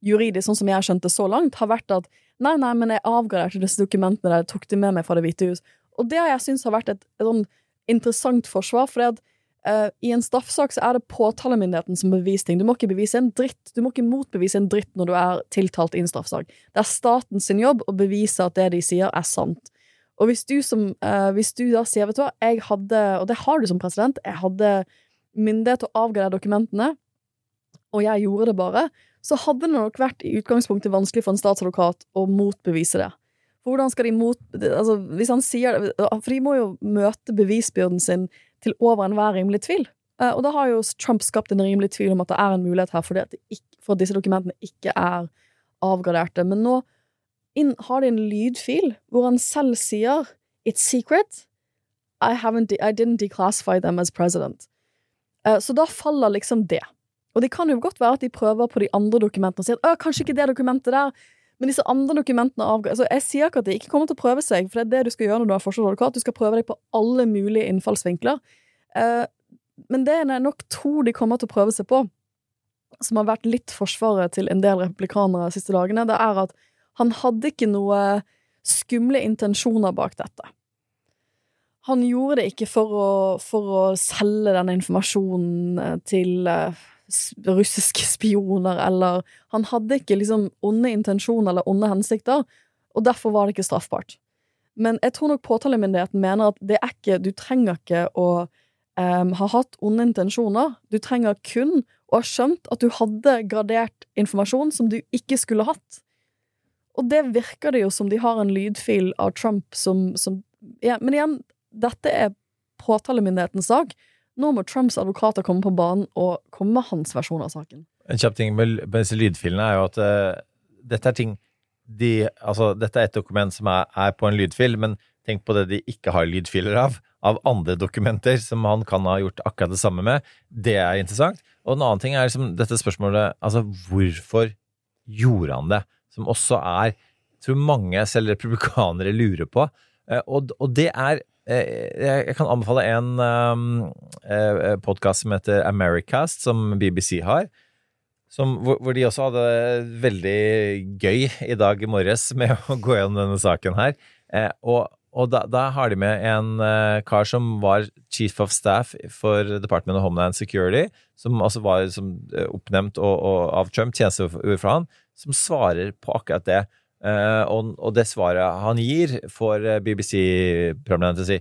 juridisk, sånn som jeg har skjønt det så langt, har vært at Nei, nei, men jeg avgraderte disse dokumentene der jeg tok de med meg fra Det hvite hus. Og det har jeg syntes har vært et, et sånn interessant forsvar, for at eh, i en straffesak så er det påtalemyndigheten som beviser ting. Du må ikke bevise en dritt. Du må ikke motbevise en dritt når du er tiltalt i en straffesak. Det er staten sin jobb å bevise at det de sier, er sant. Og hvis du, som, uh, hvis du da sier, vet du hva, jeg hadde, og det har du som president, jeg hadde myndighet til å avgradere dokumentene, og jeg gjorde det bare, så hadde det nok vært i utgangspunktet vanskelig for en statsadvokat å motbevise det. For hvordan skal de mot... Altså, hvis han sier det For de må jo møte bevisbyrden sin til over enhver rimelig tvil. Eh, Og da har jo Trump skapt en rimelig tvil om at det er en mulighet her for, ikke, for at disse dokumentene ikke er avgraderte. Men nå inn, har de en lydfil hvor han selv sier 'It's secret'. I, I didn't declassify them as president. Eh, Så da faller liksom det. Og det kan jo godt være at de prøver på de andre dokumentene og sier at «Å, kanskje ikke det dokumentet der, men disse andre dokumentene avga... Altså, jeg sier ikke at de ikke kommer til å prøve seg, for det er det du skal gjøre når du har forsvarsadvokat. Du skal prøve deg på alle mulige innfallsvinkler. Eh, men det er nok to de kommer til å prøve seg på, som har vært litt forsvaret til en del republikanere de siste dagene. Det er at han hadde ikke noe skumle intensjoner bak dette. Han gjorde det ikke for å, for å selge denne informasjonen til eh, russiske spioner, eller Han hadde ikke liksom onde intensjoner eller onde hensikter, og derfor var det ikke straffbart. Men jeg tror nok påtalemyndigheten mener at det er ikke Du trenger ikke å um, ha hatt onde intensjoner. Du trenger kun å ha skjønt at du hadde gradert informasjon som du ikke skulle hatt. Og det virker det jo som de har en lydfil av Trump som, som ja, Men igjen, dette er påtalemyndighetens sak. Nå må Trumps advokater komme på banen og komme med hans versjon av saken. En kjapp ting med, disse lydfilene er jo at uh, dette er ting de, altså, dette er et dokument som er, er på en lydfil, men tenk på det de ikke har lydfiler av, av andre dokumenter som han kan ha gjort akkurat det samme med. Det er interessant. Og en annen ting er liksom dette spørsmålet, altså hvorfor gjorde han det? Som også er, tror mange, selv republikanere, lurer på. Eh, Og, og det er Jeg jeg kan anbefale en um, podkast som heter Americast, som BBC har. Som, hvor, de også hadde veldig gøy i dag morges [laughs] med å gå gjennom denne saken her. Eh, og og da, da har de med en eh, kar som var chief of staff for Department of Homeland Security, som altså var som, eh, oppnevnt og, og, av Trump, tjenesteord for han, som svarer på akkurat det. Eh, og, og det svaret han gir, får eh, BBC-programlederen til å si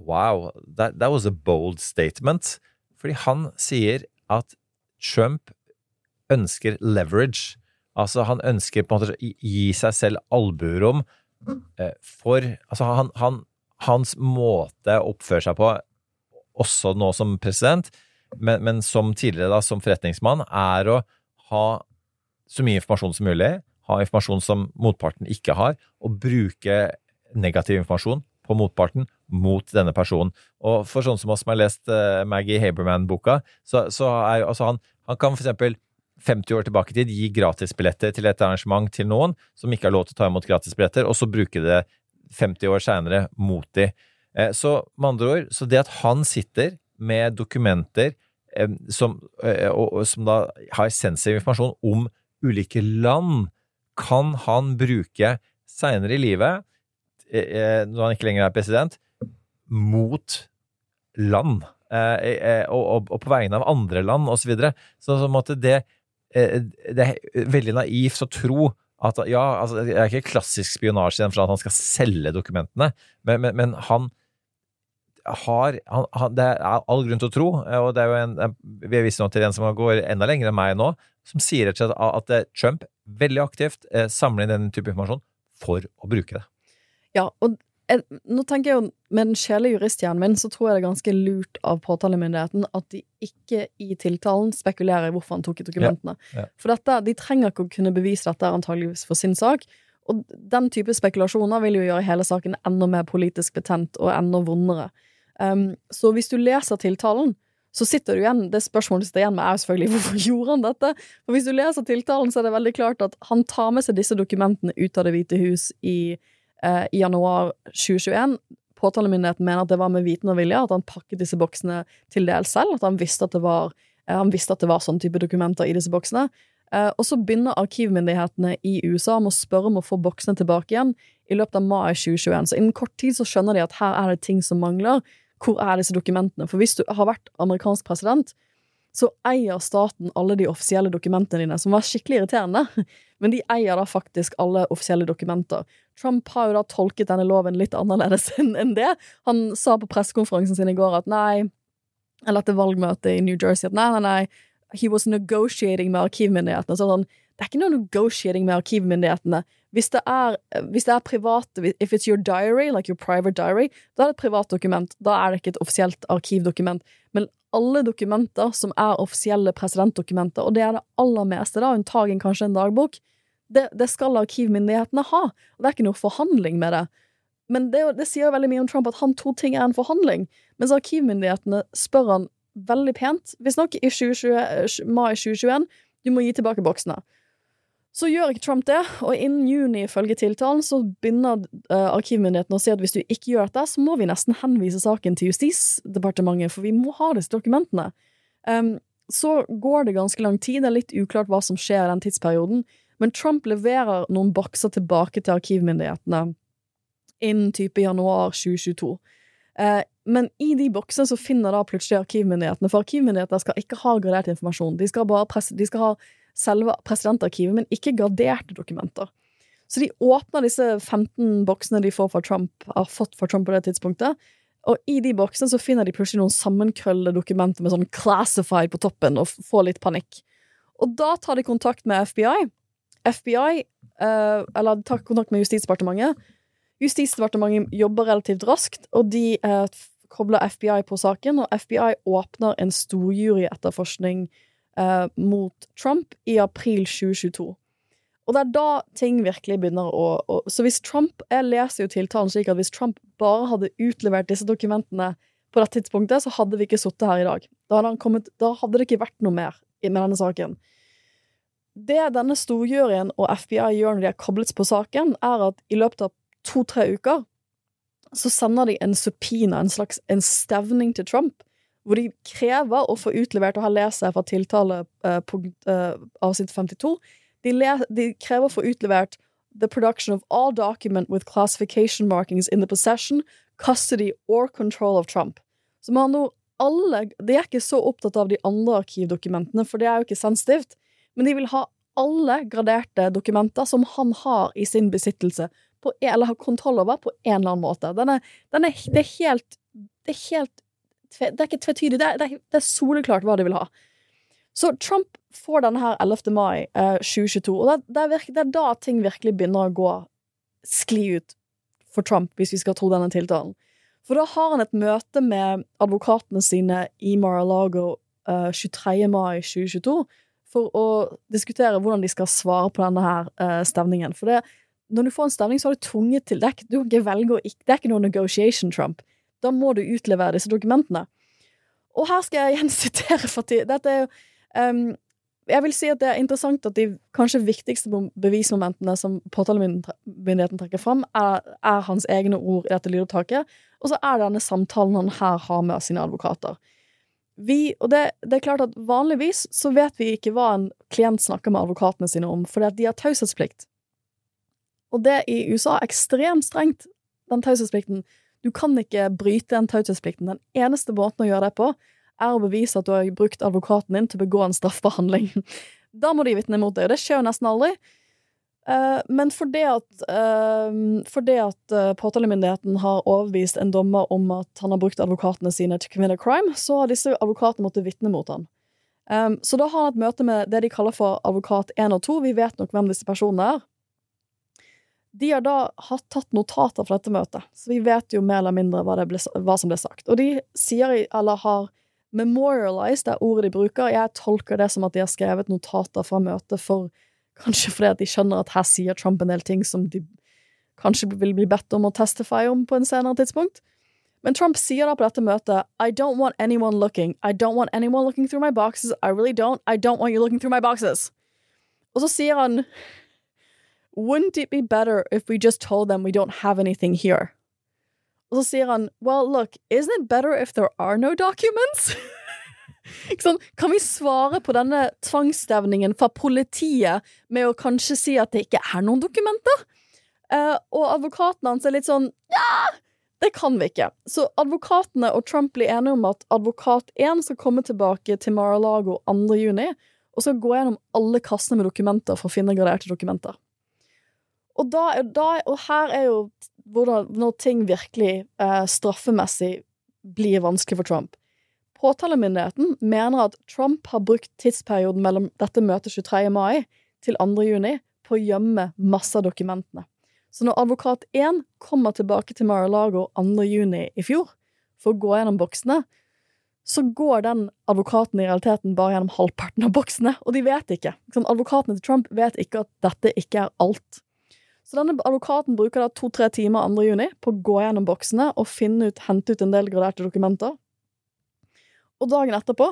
Wow, that, that was a bold statement. Fordi han sier at Trump ønsker leverage. Altså, han ønsker på en måte å gi seg selv albuerom uh, for Altså, han, han, hans måte å oppføre seg på, også nå som president, men, men som tidligere da, som forretningsmann, er å ha så mye informasjon som mulig, ha informasjon som motparten ikke har, og bruke negativ informasjon på motparten mot denne personen. Og for sånne som oss som har lest eh, Maggie Haberman-boka, så, så er altså han, han kan for eksempel 50 år tilbake i tid gi gratisbilletter til et arrangement til noen som ikke har lov til å ta imot gratisbilletter, og så bruke det 50 år seinere mot de. Eh, Så med andre ord, så det at han sitter med dokumenter eh, som, som da har sensitiv informasjon om ulike land, kan han bruke seinere i livet, eh, eh, når han ikke lenger er president, mot land. Eh, og, på vegne av andre land, osv. Så, videre. så måte det, det er veldig naivt å tro at ja, altså, det er ikke klassisk spionasje for at han skal selge dokumentene, men, men, men han har han, han, Det er all grunn til å tro, og det er jo en, vi er noe til en som går enda lenger enn meg nå, som sier rett og slett at eh, Trump veldig aktivt eh, samler inn den type informasjon for å bruke det. Ja, og jeg, nå tenker jeg jo, med den sjelelige juristhjernen min, så tror jeg det er ganske lurt av påtalemyndigheten at de ikke i tiltalen spekulerer i hvorfor han tok i dokumentene. Ja, ja. For dette, de trenger ikke å kunne bevise dette antageligvis for sin sak. Og den type spekulasjoner vil jo gjøre hele saken enda mer politisk betent og enda vondere. Um, så hvis du leser tiltalen, så sitter du igjen Det spørsmålet sitter igjen med, er jo selvfølgelig hvorfor [laughs] gjorde han dette? For hvis du leser tiltalen, så er det veldig klart at han tar med seg disse dokumentene ut av Det hvite hus i, eh, i januar 2021. Påtalemyndigheten mener at det var med viten og vilje, at han pakket disse boksene til dels selv. At han visste at det var, eh, han visste at det var sånn type dokumenter i disse boksene. Eh, og så begynner arkivmyndighetene i USA med å spørre om å få boksene tilbake igjen i løpet av mai 2021. Så innen kort tid så skjønner de at her er det ting som mangler. Hvor er disse dokumentene? For hvis du har vært amerikansk president, så eier staten alle de offisielle dokumentene dine, som var skikkelig irriterende. [laughs] Men de eier da faktisk alle offisielle dokumenter. Trump har jo da tolket denne loven litt annerledes [laughs] enn det. Han sa på pressekonferansen sin i går at nei, eller etter valgmøtet i New Jersey at nei, nei, nei, he was negotiating med arkivmyndighetene. Så sånn, det er ikke noe negotiating med arkivmyndighetene. Hvis det er, hvis det er private, if it's your diary, like your private diary, da er det et privat dokument. Da er det ikke et offisielt arkivdokument. Men alle dokumenter som er offisielle presidentdokumenter, og det er det aller meste, da, unntagen kanskje en dagbok, det, det, skal arkivmyndighetene ha. Og det er ikke noe forhandling med det. Men det, det sier jo veldig mye om Trump at han to ting er en forhandling, mens arkivmyndighetene spør han veldig pent, visstnok, i 2020, mai 2021, du må gi tilbake boksene. Så gjør ikke Trump det, og innen juni, ifølge tiltalen, så begynner uh, arkivmyndighetene å si at hvis du ikke gjør dette, så må vi nesten henvise saken til Justisdepartementet, for vi må ha disse dokumentene. Um, så går det ganske lang tid, det er litt uklart hva som skjer i den tidsperioden, men Trump leverer noen bokser tilbake til arkivmyndighetene innen type januar 2022. Uh, men i de boksene så finner da plutselig arkivmyndighetene, for arkivmyndigheter skal ikke ha gradert informasjon, de skal, bare presse, de skal ha selve presidentarkivet, men ikke graderte dokumenter. Så de åpner disse 15 boksene de får fra Trump, har fått fra Trump på det tidspunktet, og i de boksene så finner de plutselig noen sammenkrøllede dokumenter med sånn 'classified' på toppen, og får litt panikk. Og da tar de kontakt med FBI. FBI, eh, eller tar kontakt med Justisdepartementet. Justisdepartementet jobber relativt raskt, og de eh, kobler FBI på saken, og FBI åpner en storjuryetterforskning eh, mot Trump i april 2022. Og det er da ting virkelig begynner å, å, Så hvis Trump Jeg leser jo tiltalen slik at hvis Trump bare hadde utlevert disse dokumentene på det tidspunktet, så hadde vi ikke sittet her i dag. Da hadde, kommet, da hadde, det ikke vært noe mer med denne saken. Det denne storjuryen og FBI gjør når de er koblet på saken, er at i løpet av to-tre uker så sender de en subpina, en slags en stevning til Trump, hvor de krever å få utlevert, og har lest seg fra tiltalepunkt uh, uh, avsnitt 52, de, de, krever å få utlevert the production of all document with classification markings in the possession, custody or control of Trump. Så med andre ord, alle De er ikke så opptatt av de andre arkivdokumentene, for det er jo ikke sensitivt, men de vil ha alle graderte dokumenter som han har i sin besittelse, på, eller har kontroll over, på en eller annen måte. Den er, den er, det er helt Det er helt det er ikke tvetydig. Det det, det er, soleklart hva de vil ha. Så Trump får denne her 11. mai eh, 2022, og det, er det, er da ting virkelig begynner å gå skli ut for Trump, hvis vi skal tro denne tiltalen. For da har han et møte med advokatene sine i Mar-a-Lago eh, 23. mai 2022 for å diskutere hvordan de skal svare på denne her eh, stevningen. For det, når du får en stevning, så har du tvunget til det. Du kan ikke velge å ikke Det er ikke noe negotiation, Trump. Da må du utlevere disse dokumentene. Og her skal jeg [laughs] igjen sitere Fatih. Dette er jo um, Jeg vil si at det er interessant at de kanskje viktigste bevismomentene som påtalemyndigheten trekker fram, er, er, hans egne ord i dette lydopptaket, og så er det denne samtalen han her har med sine advokater. Vi, og det, det, er klart at Vanligvis så vet vi ikke hva en klient snakker med advokatene sine om, fordi at de har taushetsplikt. Og det i USA er ekstremt strengt, den taushetsplikten. Du kan ikke bryte den taushetsplikten. Den eneste måten å gjøre det på, er å bevise at du har brukt advokaten din til å begå en straffbehandling. Da må de vitne mot deg, og det skjer jo nesten aldri. Uh, men fordi at, uh, fordi at uh, påtalemyndigheten har overbevist en dommer om at han har brukt advokatene sine til a crime, så har disse advokatene måttet vitne mot han. Um, så da har han et møte med det de kaller for advokat 1 og 2. Vi vet nok hvem disse personene er. De har da har tatt notater fra dette møtet, så vi vet jo mer eller mindre hva, ble, hva som ble sagt. Og de sier, eller har memorialized, det er ordet de bruker. Jeg tolker det som at de har skrevet notater fra møtet for Kanskje fordi at de skjønner at her sier Trump en del ting som de kanskje vil bli bedt om å testify om på en senere tidspunkt. Men Trump sier da på dette møtet I don't want anyone looking. I don't want anyone looking through my boxes. I really don't. I don't want you looking through my boxes. Og så sier han Wouldn't it be better if we just told them we don't have anything here? Og så sier han, well, look, isn't it better if there are no documents? Sant? [laughs] Kan vi svare på denne tvangsstevningen fra politiet med å kanskje si at det ikke er noen dokumenter? Eh, og advokaten hans er litt sånn ja, det kan vi ikke. Så advokatene og Trump blir enige om at advokat 1 skal komme tilbake til Mar-a-Lago 2. juni og skal gå gjennom alle kassene med dokumenter for å finne graderte dokumenter. Og, da, da, og her er jo hvordan, når ting virkelig eh, straffemessig blir vanskelig for Trump. Påtalemyndigheten mener at Trump har brukt tidsperioden mellom dette møtet 23. mai til 2. juni på å gjemme masse av dokumentene. Så når advokat 1 kommer tilbake til Mar-a-Lago 2. juni i fjor for å gå gjennom boksene, så går den advokaten i realiteten bare gjennom halvparten av boksene, og de vet ikke. Sånn, advokatene til Trump vet ikke at dette ikke er alt. Så denne advokaten bruker da to-tre timer 2. juni på å gå gjennom boksene og finne ut, hente ut en del graderte dokumenter. Og dagen etterpå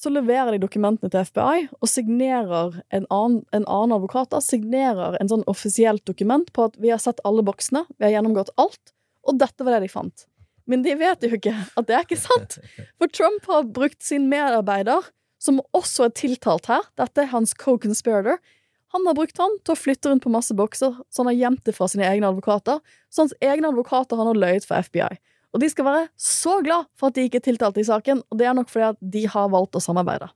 så leverer de dokumentene til FBI og signerer en annen, en annen advokat da, signerer en sånn offisielt dokument på at vi har sett alle boksene, vi har gjennomgått alt, og dette var det de fant. Men de vet jo ikke at det er ikke sant. [laughs] For Trump har brukt sin medarbeider, som også er tiltalt her, dette er hans co-conspirator, han har brukt han til å flytte rundt på masse bokser, så han har gjemt det fra sine egne advokater. Så hans egne advokater har nå løyet for FBI. Og de skal være så glad for at de ikke er tiltalt i saken, og det er nok fordi at de har valgt å samarbeide.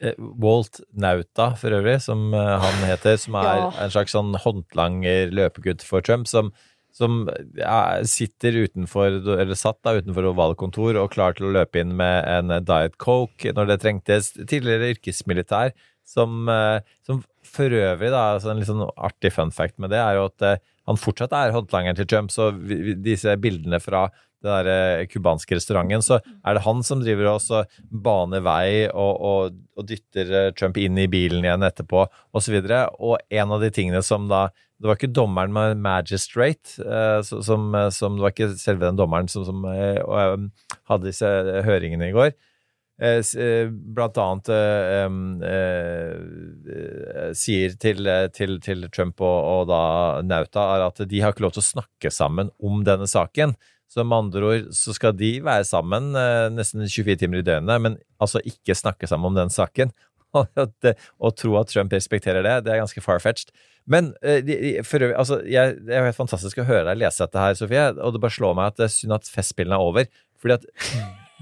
Eh, Walt Nauta, for øvrig, som eh, han heter, som er Ja. en slags sånn håndlanger løpegutt for Trump, som, som ja, sitter utenfor, eller satt da utenfor ovale kontor og klar til å løpe inn med en Diet Coke når det trengtes. Tidligere yrkesmilitær, som, eh, som for øvrig, da, altså en litt sånn artig fun fact med det, er jo at eh, han fortsatt er håndlangeren til Trump, så disse bildene fra den der eh, kubanske restauranten, så er det han som driver og baner vei og, og, og dytter eh, Trump inn i bilen igjen etterpå, og så. Og en av de tingene som da Det var ikke dommeren med magistrate, som, som Det var ikke selve den dommeren som, som hadde disse høringene i går. Eh, eh, Blant annet eh, sier til, til, til Trump og, og da Nauta er at de har ikke lov til å snakke sammen om denne saken. Så med andre ord så skal de være sammen nesten 24 timer i døgnet, men altså ikke snakke sammen om den saken. [laughs] Å tro at Trump respekterer det, det er ganske far-fetched. Men eh, de, altså, jeg, det er jo helt fantastisk å høre deg lese dette her, Sofie, og det bare slår meg at det er synd at festspillene er over. Fordi at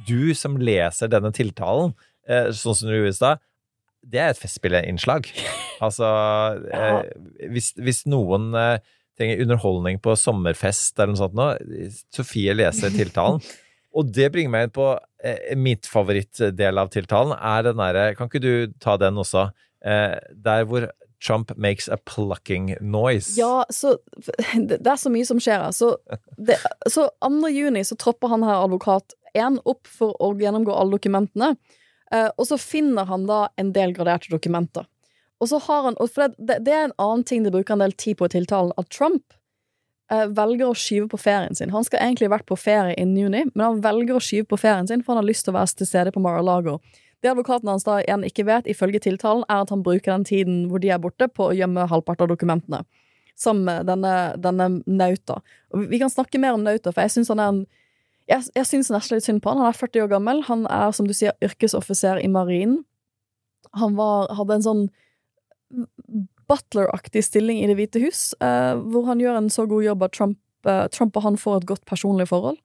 du som leser denne tiltalen, eh, sånn som du gjorde i stad, det er et festspilleinnslag. [laughs] Altså, eh, hvis, hvis noen eh, trenger underholdning på sommerfest eller noe sånt nå, Sofie leser tiltalen. [laughs] Og det bringer meg inn på mitt favorittdel av tiltalen, er den derre Kan ikke du ta den også? Der hvor Trump makes a plucking noise. Ja, så [laughs] Det det er så mye som skjer her. Så, det, så 2. juni så tropper han her advokat 1 opp for å gjennomgå alle dokumentene. Eh, og så finner han da en del graderte dokumenter. Og så har han, for det, det, er en annen ting de bruker en del tid på i tiltalen, at Trump eh, velger å skyve på ferien sin. Han skal egentlig vært på ferie innen juni, men han velger å skyve på ferien sin, for han har lyst til å være til stede på Mar-a-Lago. Det advokaten hans da igjen ikke vet, ifølge tiltalen, er at han bruker den tiden hvor de er borte, på å gjemme halvparten av dokumentene. Som denne, denne Nauta. Vi kan snakke mer om Nauta, for jeg syns han er en jeg, jeg syns nesten litt synd på han. Han er 40 år gammel. Han er, som du sier, yrkesoffiser i marinen. Han var, hadde en sånn butler-aktig stilling i Det hvite hus, eh, hvor han gjør en så god jobb at Trump, eh, Trump og han får et godt personlig forhold.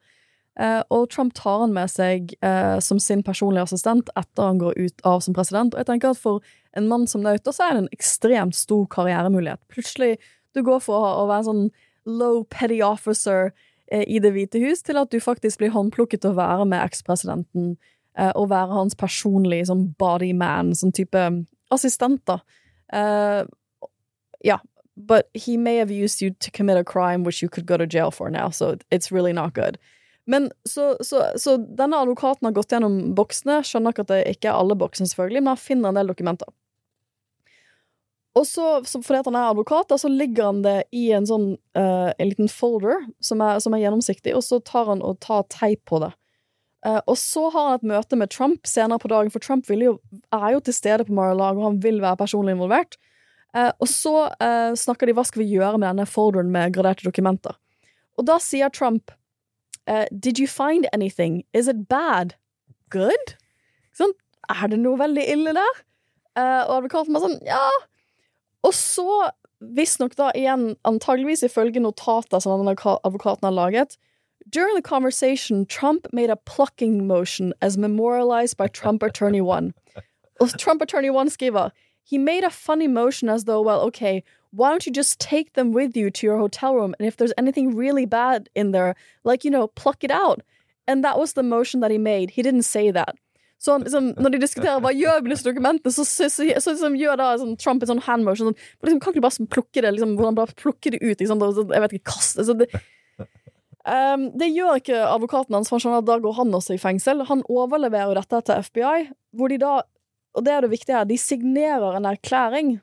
Eh, og Trump tar han med seg eh, som sin personlige assistent etter han går ut av som president. Og jeg tenker at for en mann som Nauta, så er det en ekstremt stor karrieremulighet. Plutselig, du går fra å, være en sånn low petty officer i Det hvite hus, til at du faktisk blir håndplukket til å være med ekspresidenten, eh, og være hans personlige sånn body man, sånn type assistent, da. Uh, ja, but he may have used you to commit a crime which you could go to jail for now, so it's really not good. Men så, så, så denne advokaten har gått gjennom boksene, skjønner ikke at det ikke er alle boksene, selvfølgelig, men han finner en del dokumenter. Og så, fordi han er advokat, da, så ligger han det i en sånn uh, en liten folder som er, som er gjennomsiktig, og så tar han og tar teip på det. Uh, og så har han et møte med Trump senere på dagen, for Trump jo, er jo til stede på Mar-a-Lago, og han vil være personlig involvert. Uh, og så snakker de hva skal vi gjøre med denne folderen med graderte dokumenter. Og da sier Trump Did you find anything? Is it bad? Good? Sånn, er det noe veldig ille der? Og advokaten bare sånn, ja. Og så, visstnok da igjen, antageligvis ifølge notater som advokaten har laget, During the conversation, Trump made a plucking motion as memorialized by Trump Attorney 1. Trump Attorney 1 skriver He made a funny motion as though, well, okay, why don't you just take them with you to your hotel room? And if there's anything really bad in there, like, you know, pluck it out. And that was the motion that he made. He didn't say that. Så han, liksom, når de diskuterer hva gjør vi med disse dokumentene, så, så, så, så liksom, gjør da sånn, Trump en sånn hand motion. Sånn, liksom, kan ikke du bare plukke det liksom, bare plukke det ut? Liksom, og jeg vet ikke, kaste det, Um, det gjør ikke advokaten hans, for han skjønner at da går han også i fengsel. Han overleverer jo dette til FBI, hvor de da Og det er det viktige her, de signerer en erklæring.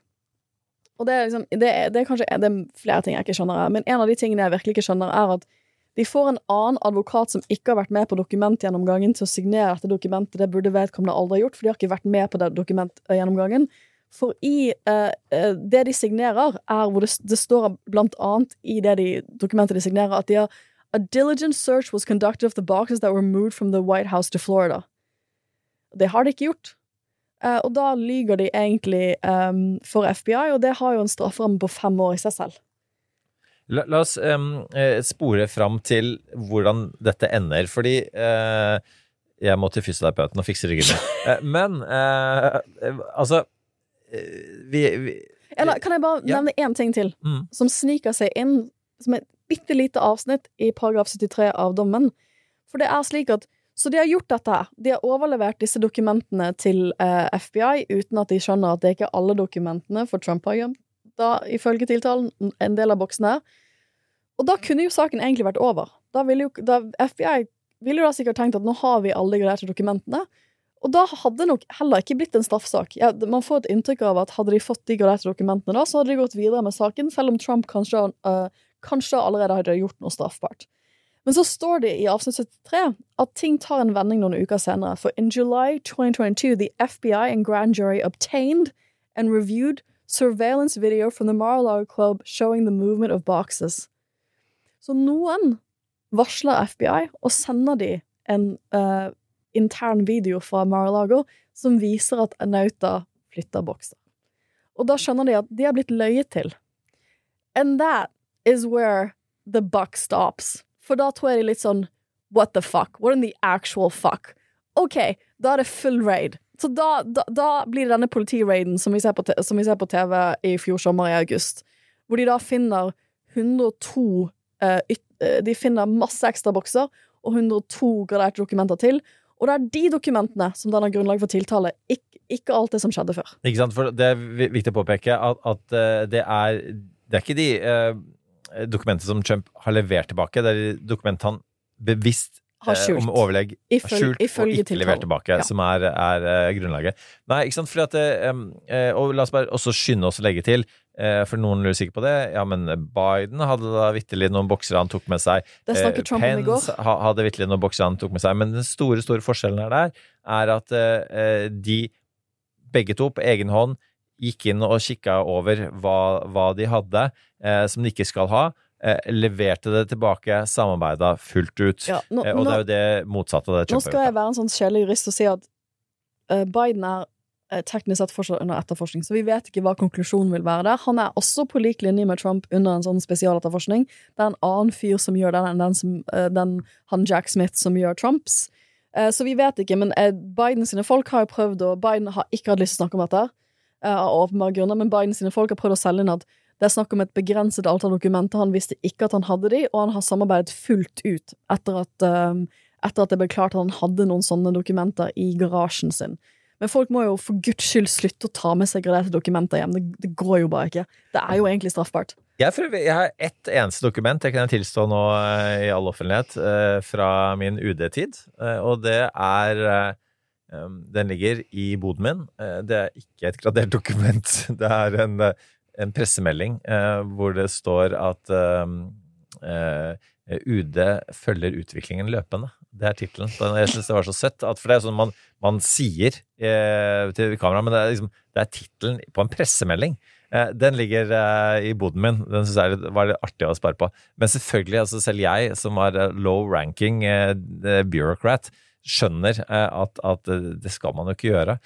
Og det er liksom Det er, det er kanskje det er flere ting jeg ikke skjønner her, men en av de tingene jeg virkelig ikke skjønner, er at de får en annen advokat som ikke har vært med på dokumentgjennomgangen, til å signere dette dokumentet. Det burde vedkommende aldri ha gjort, for de har ikke vært med på den dokumentgjennomgangen. For i eh, eh, det de signerer, er hvor det, det står blant annet i det de, dokumentet de signerer, at de har A diligent search was conducted of the boxes that were moved from the White House to Florida. Det har de ikke gjort. Eh, og da lyger de egentlig em, for FBI, og det har jo en strafferamme på fem år i seg selv. La, la oss eh, spore fram til hvordan dette ender, fordi uh, jeg må til fysioterapeuten og fikse ryggen min. [laughs] Eh, men eh, altså vi, vi Eller kan jeg bare nevne én ting til, Mm. som sniker seg inn som et bitte lite avsnitt i paragraf 73 av dommen. For det er slik at Så de har gjort dette her. De har overlevert disse dokumentene til eh, FBI uten at de skjønner at det ikke er alle dokumentene, for Trump har gjemt da, ifølge tiltalen, en del av boksene. Og da kunne jo saken egentlig vært over. Da ville jo da FBI ville jo da sikkert tenkt at nå har vi alle de graderte dokumentene. Og da hadde det nok heller ikke blitt en straffesak. Ja, man får et inntrykk av at hadde de fått de graderte dokumentene da, så hadde de gått videre med saken, selv om Trump kanskje, uh, kanskje allerede hadde gjort noe straffbart. Men så står det i avsnitt 73 at ting tar en vending noen uker senere. For in July 2022, the FBI and grand jury obtained and reviewed surveillance video from the Mar-a-Lago Club showing the movement of boxes. Så noen varsler FBI, og sender de en uh, intern video fra Mar-a-Lago som viser at Nauta flytter bokser. Og da skjønner de at de har blitt løyet til. And that is where the buck stops. For da tror jeg de litt sånn What the fuck? What in the actual fuck? OK, da er det full raid. Så da, da, da blir det denne politiraiden som som vi ser på TV i fjor sommer i august, hvor de da finner 102 eh, yt, eh, De finner masse ekstra bokser og 102 graderte dokumenter til. Og det er de dokumentene som danner grunnlag for tiltale, ikke, ikke alt det som skjedde før. Ikke sant? For det er viktig å påpeke at, at eh, det er Det er ikke de eh, dokumentene som Trump har levert tilbake, det er de dokumentene han bevisst Har eh, skjult. om overlegg har skjult og ikke levert tilbake, Ja. som er, er eh, grunnlaget. Nei, ikke sant, fordi at eh, Og la oss bare også skynde oss å legge til, for noen lurer sikkert på det, ja, men Biden hadde da vitterlig noen boksere han tok med seg. Det snakket Trump om i går. Hadde vitterlig noen boksere han tok med seg, men den store, store forskjellen her der er at de begge to på egen hånd gikk inn og kikka over hva, hva de hadde eh, som de ikke skal ha. Eh, leverte det tilbake, samarbeida fullt ut. Ja, nå- eh, og det er jo det motsatte av det Nå skal jeg være en sånn kjedelig jurist og si at uh, Biden er eh, teknisk sett fortsatt under etterforskning, så vi vet ikke hva konklusjonen vil være der. Han er også på lik linje med Trump under en sånn spesialetterforskning. Det er en annen fyr som gjør den enn den som, eh, den, han Jack Smith som gjør Trumps. Så vi vet ikke, men Biden sine folk har jo prøvd, og Biden har ikke hatt lyst til å snakke om dette, av åpenbare grunner, men Biden sine folk har prøvd å selge inn at det er snakk om et begrenset antall dokumenter. Han visste ikke at han hadde de, og han har samarbeidet fullt ut etter at, eh, etter at det ble klart at han hadde noen sånne dokumenter i garasjen sin. Men folk må jo for guds skyld slutte å ta med seg graderte dokumenter hjem. Det, det går jo bare ikke. Det er jo egentlig straffbart. Jeg, prøver, jeg har ett eneste dokument det kan jeg tilstå nå eh, i all offentlighet eh, fra min UD-tid, eh, og det er eh, um, Den ligger i boden min. Det er ikke et gradert dokument. [laughs] Det er en, en pressemelding eh, hvor det står at um, eh, UD følger utviklingen løpende. Det er tittelen. Jeg syns det var så søtt. For det er sånn man, man sier eh, til kamera, men det er, liksom, er tittelen på en pressemelding. Eh, den ligger eh, i boden min. Den syns jeg var litt artig å spare på. Men selvfølgelig, altså selv jeg som var eh, low ranking eh, bureaucrat, skjønner eh, at, at eh, det skal man jo ikke gjøre.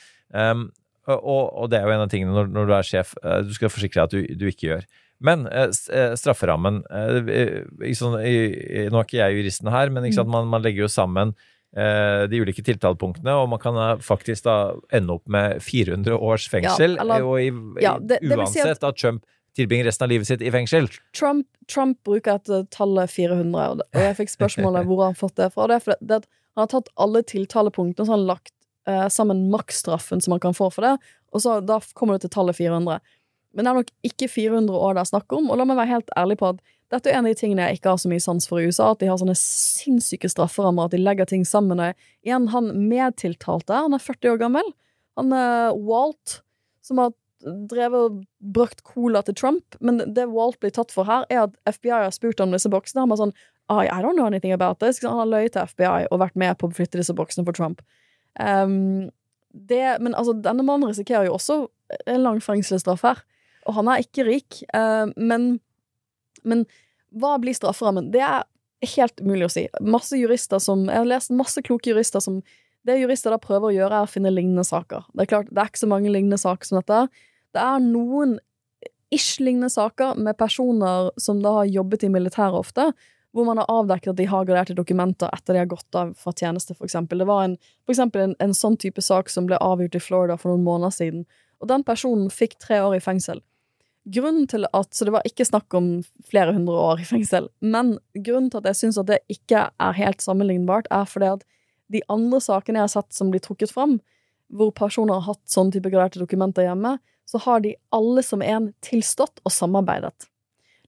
Um, og, og det er jo en av tingene når, når du er sjef, eh, du skal forsikre deg at du, du ikke gjør. Men eh, eh, strafferammen eh, sånn, Nå er ikke jeg juristen her, men sant, man, man legger jo sammen eh, de ulike tiltalepunktene, og man kan eh, faktisk da ende opp med 400 års fengsel, Ja, eller- og i, ja, det- det uansett si at- at Trump tilbringer resten av livet sitt i fengsel. Trump, Trump bruker et tallet 400, og jeg fikk spørsmålet hvor han fått det fra. Det for det, det, han har tatt alle tiltalepunktene og så han lagt eh, sammen maksstraffen som man kan få for det, og så da kommer du til tallet 400. Men det er nok ikke 400 år det er snakk om, og la meg være helt ærlig på at dette er en av de tingene jeg ikke har så mye sans for i USA, at de har sånne sinnssyke strafferammer, at de legger ting sammen. Og igjen, han medtiltalte, han er 40 år gammel, han er Walt, som har drevet og brakt cola til Trump, men det Walt blir tatt for her, er at FBI har spurt om disse boksene. Han var sånn I, I don't know anything about this. Han har løyet til FBI og vært med på å flytte disse boksene for Trump. Um, det, men altså, denne mannen risikerer jo også en lang fengselsstraff her, og han er ikke rik. Uh, men, men hva blir strafferammen? Det er helt umulig å si. Masse jurister som Jeg har lest masse kloke jurister som Det jurister da prøver å gjøre, er å finne lignende saker. Det er klart, det er ikke så mange lignende saker som dette. Det er noen ish-lignende saker med personer som da har jobbet i militæret ofte, hvor man har avdekket at de har graderte dokumenter etter de har gått av fra tjeneste, eksempel. Det var en, for eksempel en, en sånn type sak som ble avgjort i Florida for noen måneder siden, og den personen fikk tre år i fengsel. Grunnen til at, Så det var ikke snakk om flere hundre år i fengsel, men grunnen til at jeg syns at det ikke er helt sammenlignbart, er fordi at de andre sakene jeg har sett som blir trukket fram, hvor personer har hatt sånn type graderte dokumenter hjemme, så har de alle som en tilstått og samarbeidet.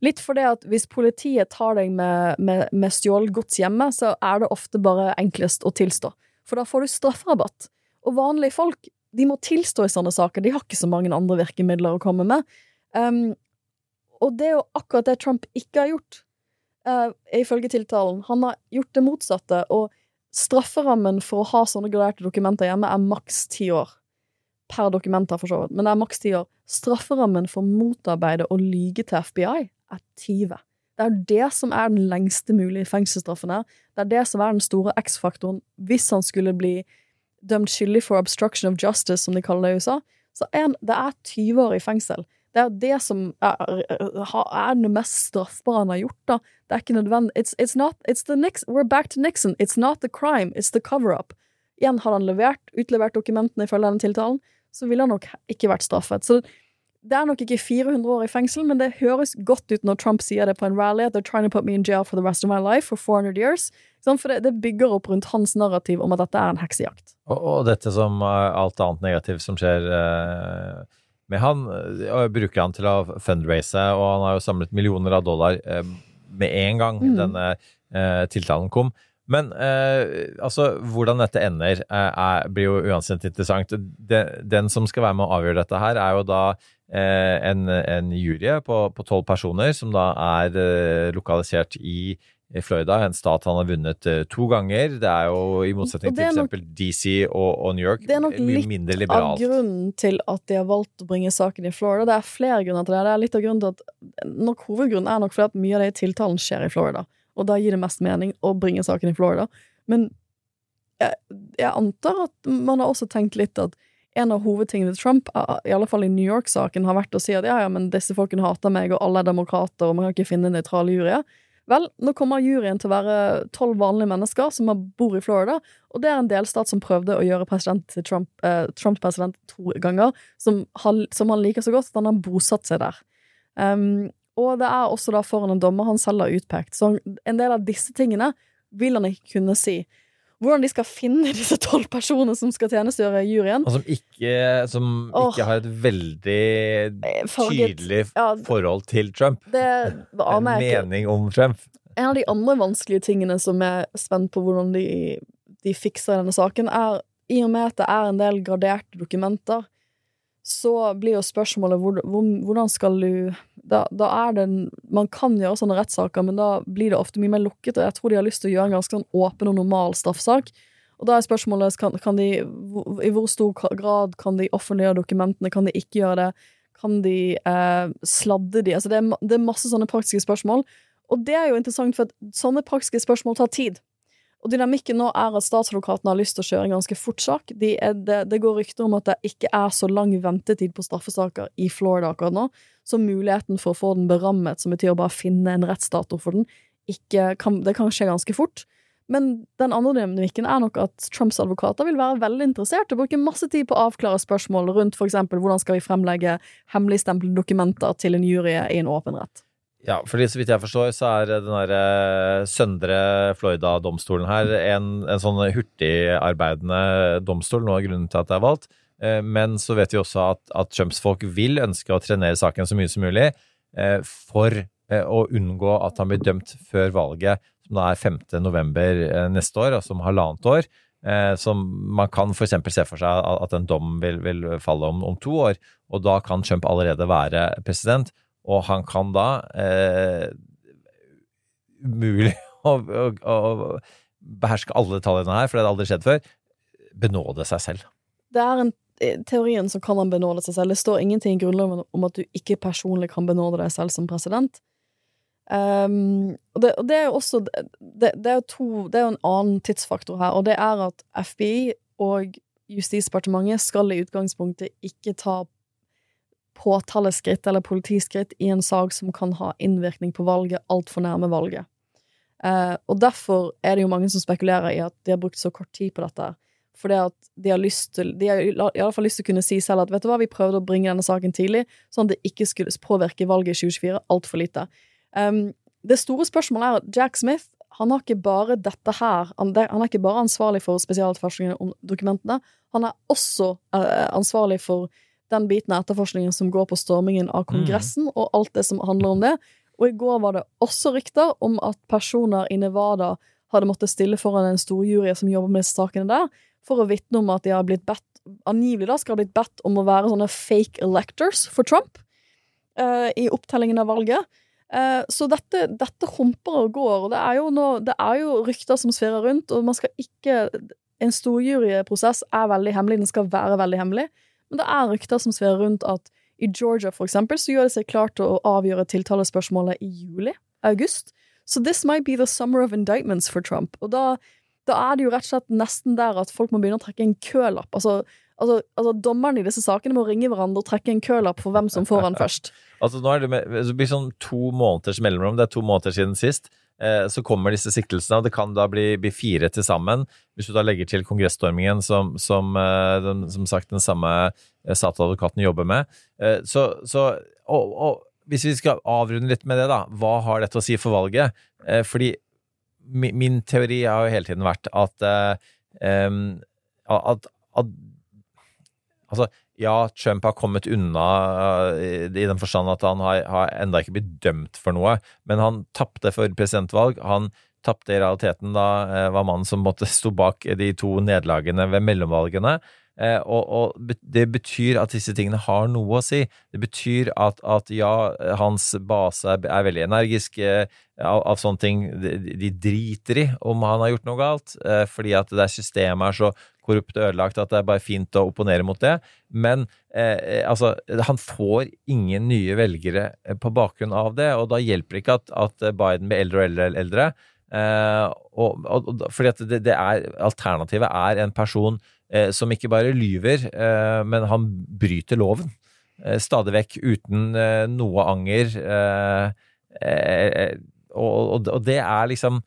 Litt fordi at hvis politiet tar deg med, med, med stjålet hjemme, så er det ofte bare enklest å tilstå. For da får du strafferabatt. Og vanlige folk, de må tilstå i sånne saker. De har ikke så mange andre virkemidler å komme med. Um, og det er jo akkurat det Trump ikke har gjort, uh, ifølge tiltalen. Han har gjort det motsatte, og strafferammen for å ha sånne graderte dokumenter hjemme er maks ti år. Per dokumenter, for så vidt, men det er maks ti år. Strafferammen for å motarbeide og lyge til FBI er 20. Det er det som er den lengste mulige fengselsstraffen her. Det er det som er den store X-faktoren hvis han skulle bli dømt skyldig for obstruction of justice, som de kaller det i USA. Så er det er 20 år i fengsel. Det er det som er, er det mest straffbare han har gjort, da. Det er ikke nødvendig it's, it's not, it's the Nixon, We're back to Nixon. It's not the crime, it's the cover-up. Igjen, hadde han levert, utlevert dokumentene ifølge denne tiltalen, så ville han nok ikke vært straffet. Så det er nok ikke 400 år i fengsel, men det høres godt ut når Trump sier det på en rally, at they're trying to put me in jail for the rest of my life for 400 years. Sånn, for det, det bygger opp rundt hans narrativ om at dette er en heksejakt. Og, og dette som eh, alt annet negativt som skjer eh, med han, eh, bruker han til å fundraise, og han har jo samlet millioner av dollar eh, med en gang Mm. denne eh, tiltalen kom. Men eh, altså, hvordan dette ender, eh, blir jo uansett interessant. De, den som skal være med å avgjøre dette her, er jo da eh, en, en jury på tolv personer, som da er eh, lokalisert i Florida, en stat han har vunnet eh, to ganger. Det er jo i motsetning til f.eks. DC og, og New York Det er nok litt mindre Av grunnen til at de har valgt å bringe saken i Florida. Det er flere grunner til det. Det er litt av grunnen til at Nok hovedgrunnen er nok fordi at mye av det i tiltalen skjer i Florida. Og da gir det mest mening å bringe saken i Florida. Men jeg, jeg antar at man har også tenkt litt at en av hovedtingene til Trump, i alle fall i New York-saken, har vært å si at ja, ja, men disse folkene hater meg, og alle er demokrater, og man kan ikke finne nøytrale juryer. Vel, nå kommer juryen til å være tolv vanlige mennesker som har- bor i Florida, og det er en delstat som prøvde å gjøre president Trump, eh, Trump president to ganger, som han, som han liker så godt at han har bosatt seg der. Um, og det er også da foran en dommer han selv har utpekt, så en del av disse tingene vil han ikke kunne si. Hvordan de skal finne [laughs] disse tolv personene som skal tjenestegjøre i juryen Og som ikke, som ikke har et veldig farget- tydelig ja, forhold til Trump. Det En jeg ikke. mening om Trump. En av de andre vanskelige tingene som er spent på hvordan de, de fikser denne saken, er i og med at det er en del graderte dokumenter, så blir jo spørsmålet hvor, hvor, hvordan skal du da, da er det Man kan gjøre sånne rettssaker, men da blir det ofte mye mer lukket, og jeg tror de har lyst til å gjøre en ganske sånn åpen og normal straffesak. Og da er spørsmålet kan, kan de, i hvor stor grad kan de offentliggjøre dokumentene, kan de ikke gjøre det? Kan de eh, sladde de? Altså det, er, det er masse sånne praktiske spørsmål. Og det er jo interessant, for at sånne praktiske spørsmål tar tid. Og dynamikken nå er at statsadvokatene har lyst til å kjøre en ganske fort sak. De det, det går rykter om at det ikke er så lang ventetid på straffesaker i Florida akkurat nå, så muligheten for å få den berammet, som betyr å bare finne en rettsdato for den, ikke kan, det kan skje ganske fort. Men den andre dynamikken er nok at Trumps advokater vil være veldig interessert og bruke masse tid på å avklare spørsmål rundt eksempel hvordan skal vi fremlegge hemmeligstemplede dokumenter til en jury i en åpen rett. Ja, fordi så vidt jeg forstår, så er den derre eh, Søndre Florida-domstolen her en, en sånn hurtigarbeidende domstol, noe av grunnen til at det er valgt. Eh, men så vet vi også at, at Trumps folk vil ønske å trenere saken så mye som mulig eh, for å unngå at han blir dømt før valget, som da er 5. november neste år, altså om halvannet år. Som man kan f.eks. se for seg at en dom vil, vil falle om, om to år, og da kan Trump allerede være president og han kan da eh, [laughs] å, å, å, beherske alle detaljene her, for det hadde aldri skjedd før. Benåde seg selv. Det er en teorien så kan han benåde seg selv. Det står ingenting i Grunnloven om at du ikke personlig kan benåde deg selv som president. Um, og, det, og, det, er jo også det, det, er to, det er jo en annen tidsfaktor her, og det er at FBI og Justisdepartementet skal i utgangspunktet ikke ta påtaleskritt eller politiskritt i en sak som kan ha innvirkning på valget altfor nærme valget. Uh, og derfor er det jo mange som spekulerer i at de har brukt så kort tid på dette. Fordi at de har lyst til De har i alle fall lyst til å kunne si selv at vet du hva, vi prøvde å bringe denne saken tidlig, sånn at det ikke skulle påvirke valget i 2024 altfor lite. Um, det store spørsmålet er at Jack Smith han har ikke bare dette her Han, han er ikke bare ansvarlig for spesialetterforskningen om dokumentene, han er også uh, ansvarlig for den biten av etterforskningen som går på stormingen av Kongressen, mm. og alt det som handler om det. Og i går var det også rykter om at personer i Nevada hadde måttet stille foran en storjury som jobber med sakene der, for å vitne om at de har blitt bedt angivelig da skal ha blitt bedt om å være sånne fake electors for Trump uh, i opptellingen av valget. Uh, så dette, dette humper og går, og det er, nå, det er jo rykter som sverer rundt, og man skal ikke En storjuryprosess er veldig hemmelig, den skal være veldig hemmelig. Men det er rykter som sverer rundt at i Georgia, for eksempel, så gjør det seg klart å avgjøre tiltalespørsmålet i juli, august. So this might be the summer of indictments for Trump. Og da, da er det jo rett og slett nesten der at folk må begynne å trekke en kølapp. Altså, altså, altså dommerne i disse sakene må ringe hverandre og trekke en kølapp for hvem som får den [laughs] først. altså nå er det, med, det blir sånn to måneders mellomrom. Det er to måneder siden sist. Eh, så kommer disse siktelsene, og det kan da bli, bli fire til sammen. Hvis du da legger til kongressstormingen, som, som, eh, den, som sagt den samme eh, statsadvokaten jobber med. Så, så og, og, hvis vi skal avrunde litt med det, da. Hva har dette å si for valget? Fordi min teori har jo hele tiden vært at, at, at Altså, ja, Trump har kommet unna eh, i den forstand at han har, har enda ikke blitt dømt for noe, men han tapte for presidentvalg. Han tapte i realiteten da eh, var mannen som måtte stå bak de to nederlagene ved mellomvalgene. Eh, og, og, det betyr at disse tingene har noe å si. Det betyr at, at ja, hans base er, er veldig energisk eh, av, av, sånne ting. De, de, driter i om han har gjort noe galt, eh, fordi at det systemet er så korrupt og ødelagt at det er bare fint å opponere mot det. Men eh, altså, han får ingen nye velgere eh, på bakgrunn av det, og da hjelper det ikke at, at Biden blir eldre og eldre. eldre. Eh, og, og, fordi at det, det er, Alternativet er en person eh, som ikke bare lyver, eh, men han bryter loven. Eh, stadig vekk uten noe anger. Og, det er liksom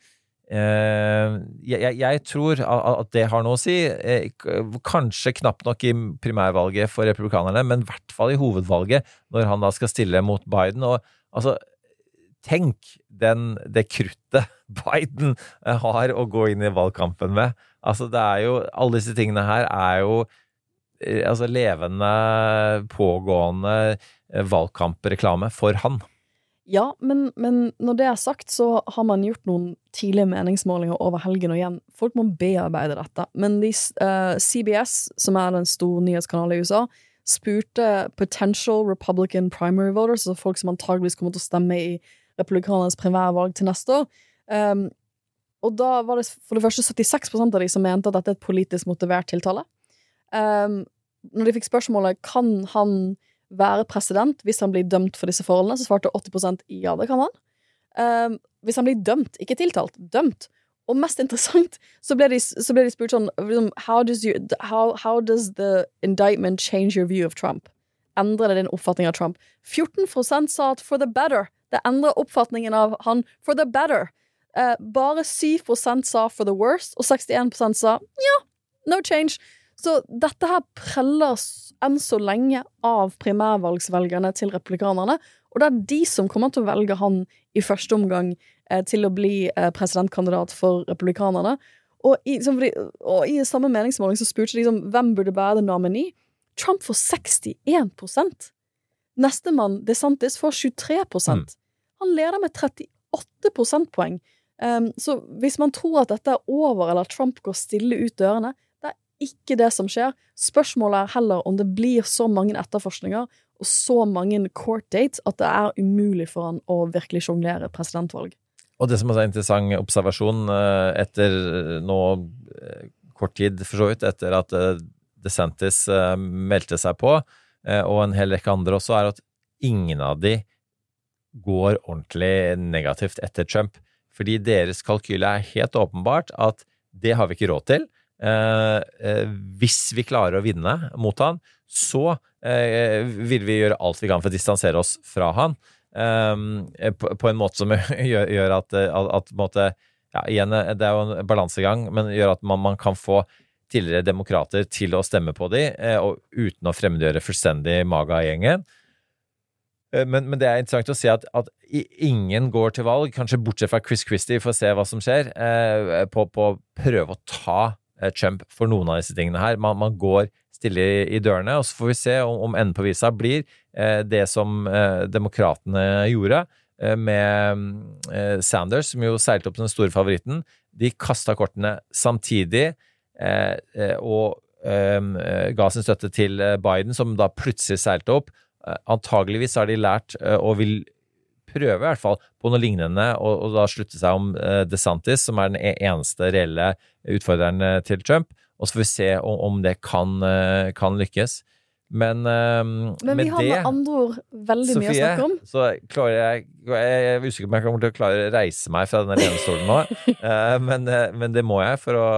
Eh, jeg, tror at det har noe å si. Eh, kanskje knapt nok i primærvalget for republikanerne, men i hvert fall i hovedvalget, når han da skal stille mot Biden. Og altså, tenk den, det kruttet [laughs] Biden eh, har å gå inn i valgkampen med. Altså, det er jo Alle disse tingene her er jo altså levende, pågående valgkampreklame for han. Ja, men, men, når det er sagt, så har man gjort noen tidlige meningsmålinger over helgen, og igjen, folk må bearbeide dette. Men de, uh, eh, CBS, som er den store nyhetskanalen i USA, spurte potential Republican primary voters, altså folk som antageligvis kommer til å stemme i republikanernes primærvalg til neste år. Um, og da var det for det første 76% av de som mente at dette er et politisk motivert tiltale. Um, når de fikk spørsmålet kan han være president hvis han blir dømt for disse forholdene, så svarte 80% ja, det kan han. Um, hvis han blir dømt, ikke tiltalt, dømt, Og mest interessant, så ble de, så ble de spurt sånn liksom, how does, you, how, how does the indictment change your view of Trump? Endrer det din oppfatning av Trump? 14% sa at for the better. Det endrer oppfatningen av han for the better. Eh, bare 7% sa for the worst, og 61% sa ja, no change. Så dette her preller enn så lenge av primærvalgsvelgerne til republikanerne, og det er de som kommer til å velge han i første omgang eh, til å bli eh, presidentkandidat for republikanerne. Og i, som, fordi- og i samme meningsmåling så spurte de liksom, hvem burde være the nominee. Trump får 61% Nestemann, DeSantis, får 23% Han leder med 38 prosentpoeng. Um, så hvis man tror at dette er over, eller at Trump går stille ut dørene, det er ikke det som skjer. Spørsmålet er heller om det blir så mange etterforskninger og så mange court dates at det er umulig for han å virkelig sjonglere presidentvalg. Og det som også er interessant observasjon eh, etter nå eh, kort tid, for så vidt, etter at eh, DeSantis eh, meldte seg på, eh, og en hel rekke andre også, er at ingen av de går ordentlig negativt etter Trump. Fordi deres kalkyle er helt åpenbart at det har vi ikke råd til. Eh, eh, hvis vi klarer å vinne mot han, så eh, vil vi gjøre alt vi kan for å distansere oss fra han. eh, på, på en måte som [laughs] gjør, gjør at, eh, at, at måte, ja, igjen, eh, Det er jo en balansegang, men gjør at man, man kan få tidligere demokrater til å stemme på de, og uten å fremmedgjøre fullstendig maga-gjengen. Eh, Men, men det er interessant å se at, at ingen går til valg, kanskje bortsett fra Chris Christie, for å se hva som skjer, eh, på, på å prøve å ta eh, Trump for noen av disse tingene her. Man, man går stille i, i dørene, og så får vi se om, om enden på visa blir det som demokratene gjorde med Sanders, som jo seilte opp den store favoritten. De kasta kortene samtidig og ga sin støtte til Biden, som da plutselig seilte opp. Eh, Antageligvis har de lært eh, og vil prøve i hvert fall på noe lignende, og, og da slutte seg om eh, DeSantis, som er den e- eneste reelle utfordreren til Trump. Og så får vi se om, om det kan, kan lykkes. Men, eh, Men vi med har det med andre ord veldig mye å snakke om. så klarer jeg Jeg er usikker på om jeg kommer til å klare å reise meg fra denne lenestolen nå, [laughs] men, men det må jeg for å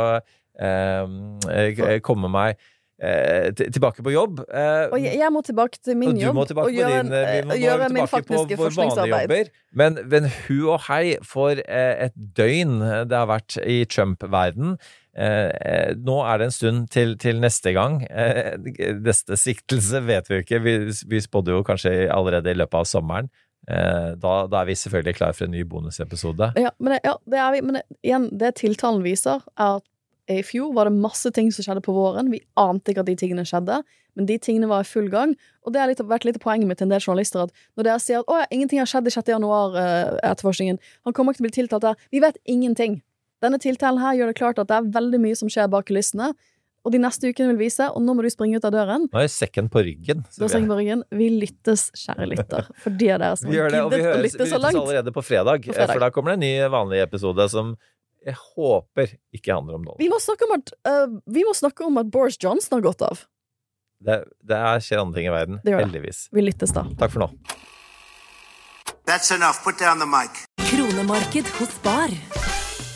eh, komme meg eh, tilbake på jobb. Eh, Og jeg, jeg må tilbake til min og du jobb må tilbake og på gjøre, din, en- vi må eh, gjøre min faktiske forskningsarbeid. Men, men hu og hei for eh, et døgn det har vært i Trump-verden. Eh, eh, nå er det en stund til, til neste gang. Eh, [laughs] neste siktelse vet vi ikke. Vi, vi spådde jo kanskje allerede i løpet av sommeren. Eh, da, da er vi selvfølgelig klar for en ny bonusepisode. Ja, men, det, ja, det er vi, men det, igjen, det tiltalen viser, er at i fjor var det masse ting som skjedde på våren. Vi ante ikke at de tingene skjedde, men de tingene var i full gang. Og det har vært litt av poenget mitt til en del journalister, at når dere sier at å, ja, ingenting har skjedd i 6. januar-etterforskningen, han kommer ikke til å bli tiltalt der, vi vet ingenting. Denne tiltalen her gjør det klart at det er veldig mye som skjer bak kulissene, og de neste ukene vil vise, og nå må du springe ut av døren. Nå er sekken på ryggen. Nå er sekken på ryggen. Vi lyttes, kjære lytter, for de av dere som Vi har det, og vi giddet å vi lytte så lyttes langt. allerede på fredag, På fredag. for da kommer det en ny vanlig episode som jeg håper ikke handler om Donald. Vi må snakke om at, uh, vi må snakke om at Boris Johnson har gått av. Det, det er, skjer andre ting i verden, Det gjør det. heldigvis. Vi lyttes da. Takk for nå. That's enough. Put down the mic. Kronemarked hos Bar.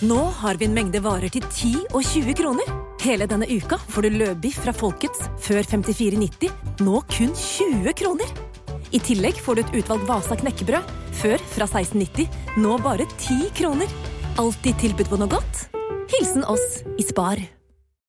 Nå har vi en mengde varer til 10 og 20 kroner. Hele denne uka får du løbiff fra Folkets før 54,90, nå kun 20 kroner. I tillegg får du et utvalgt Vasa knekkebrød, før fra 16,90, nå bare 10 kroner. Alltid tilbud på noe godt. Hilsen oss i Spar.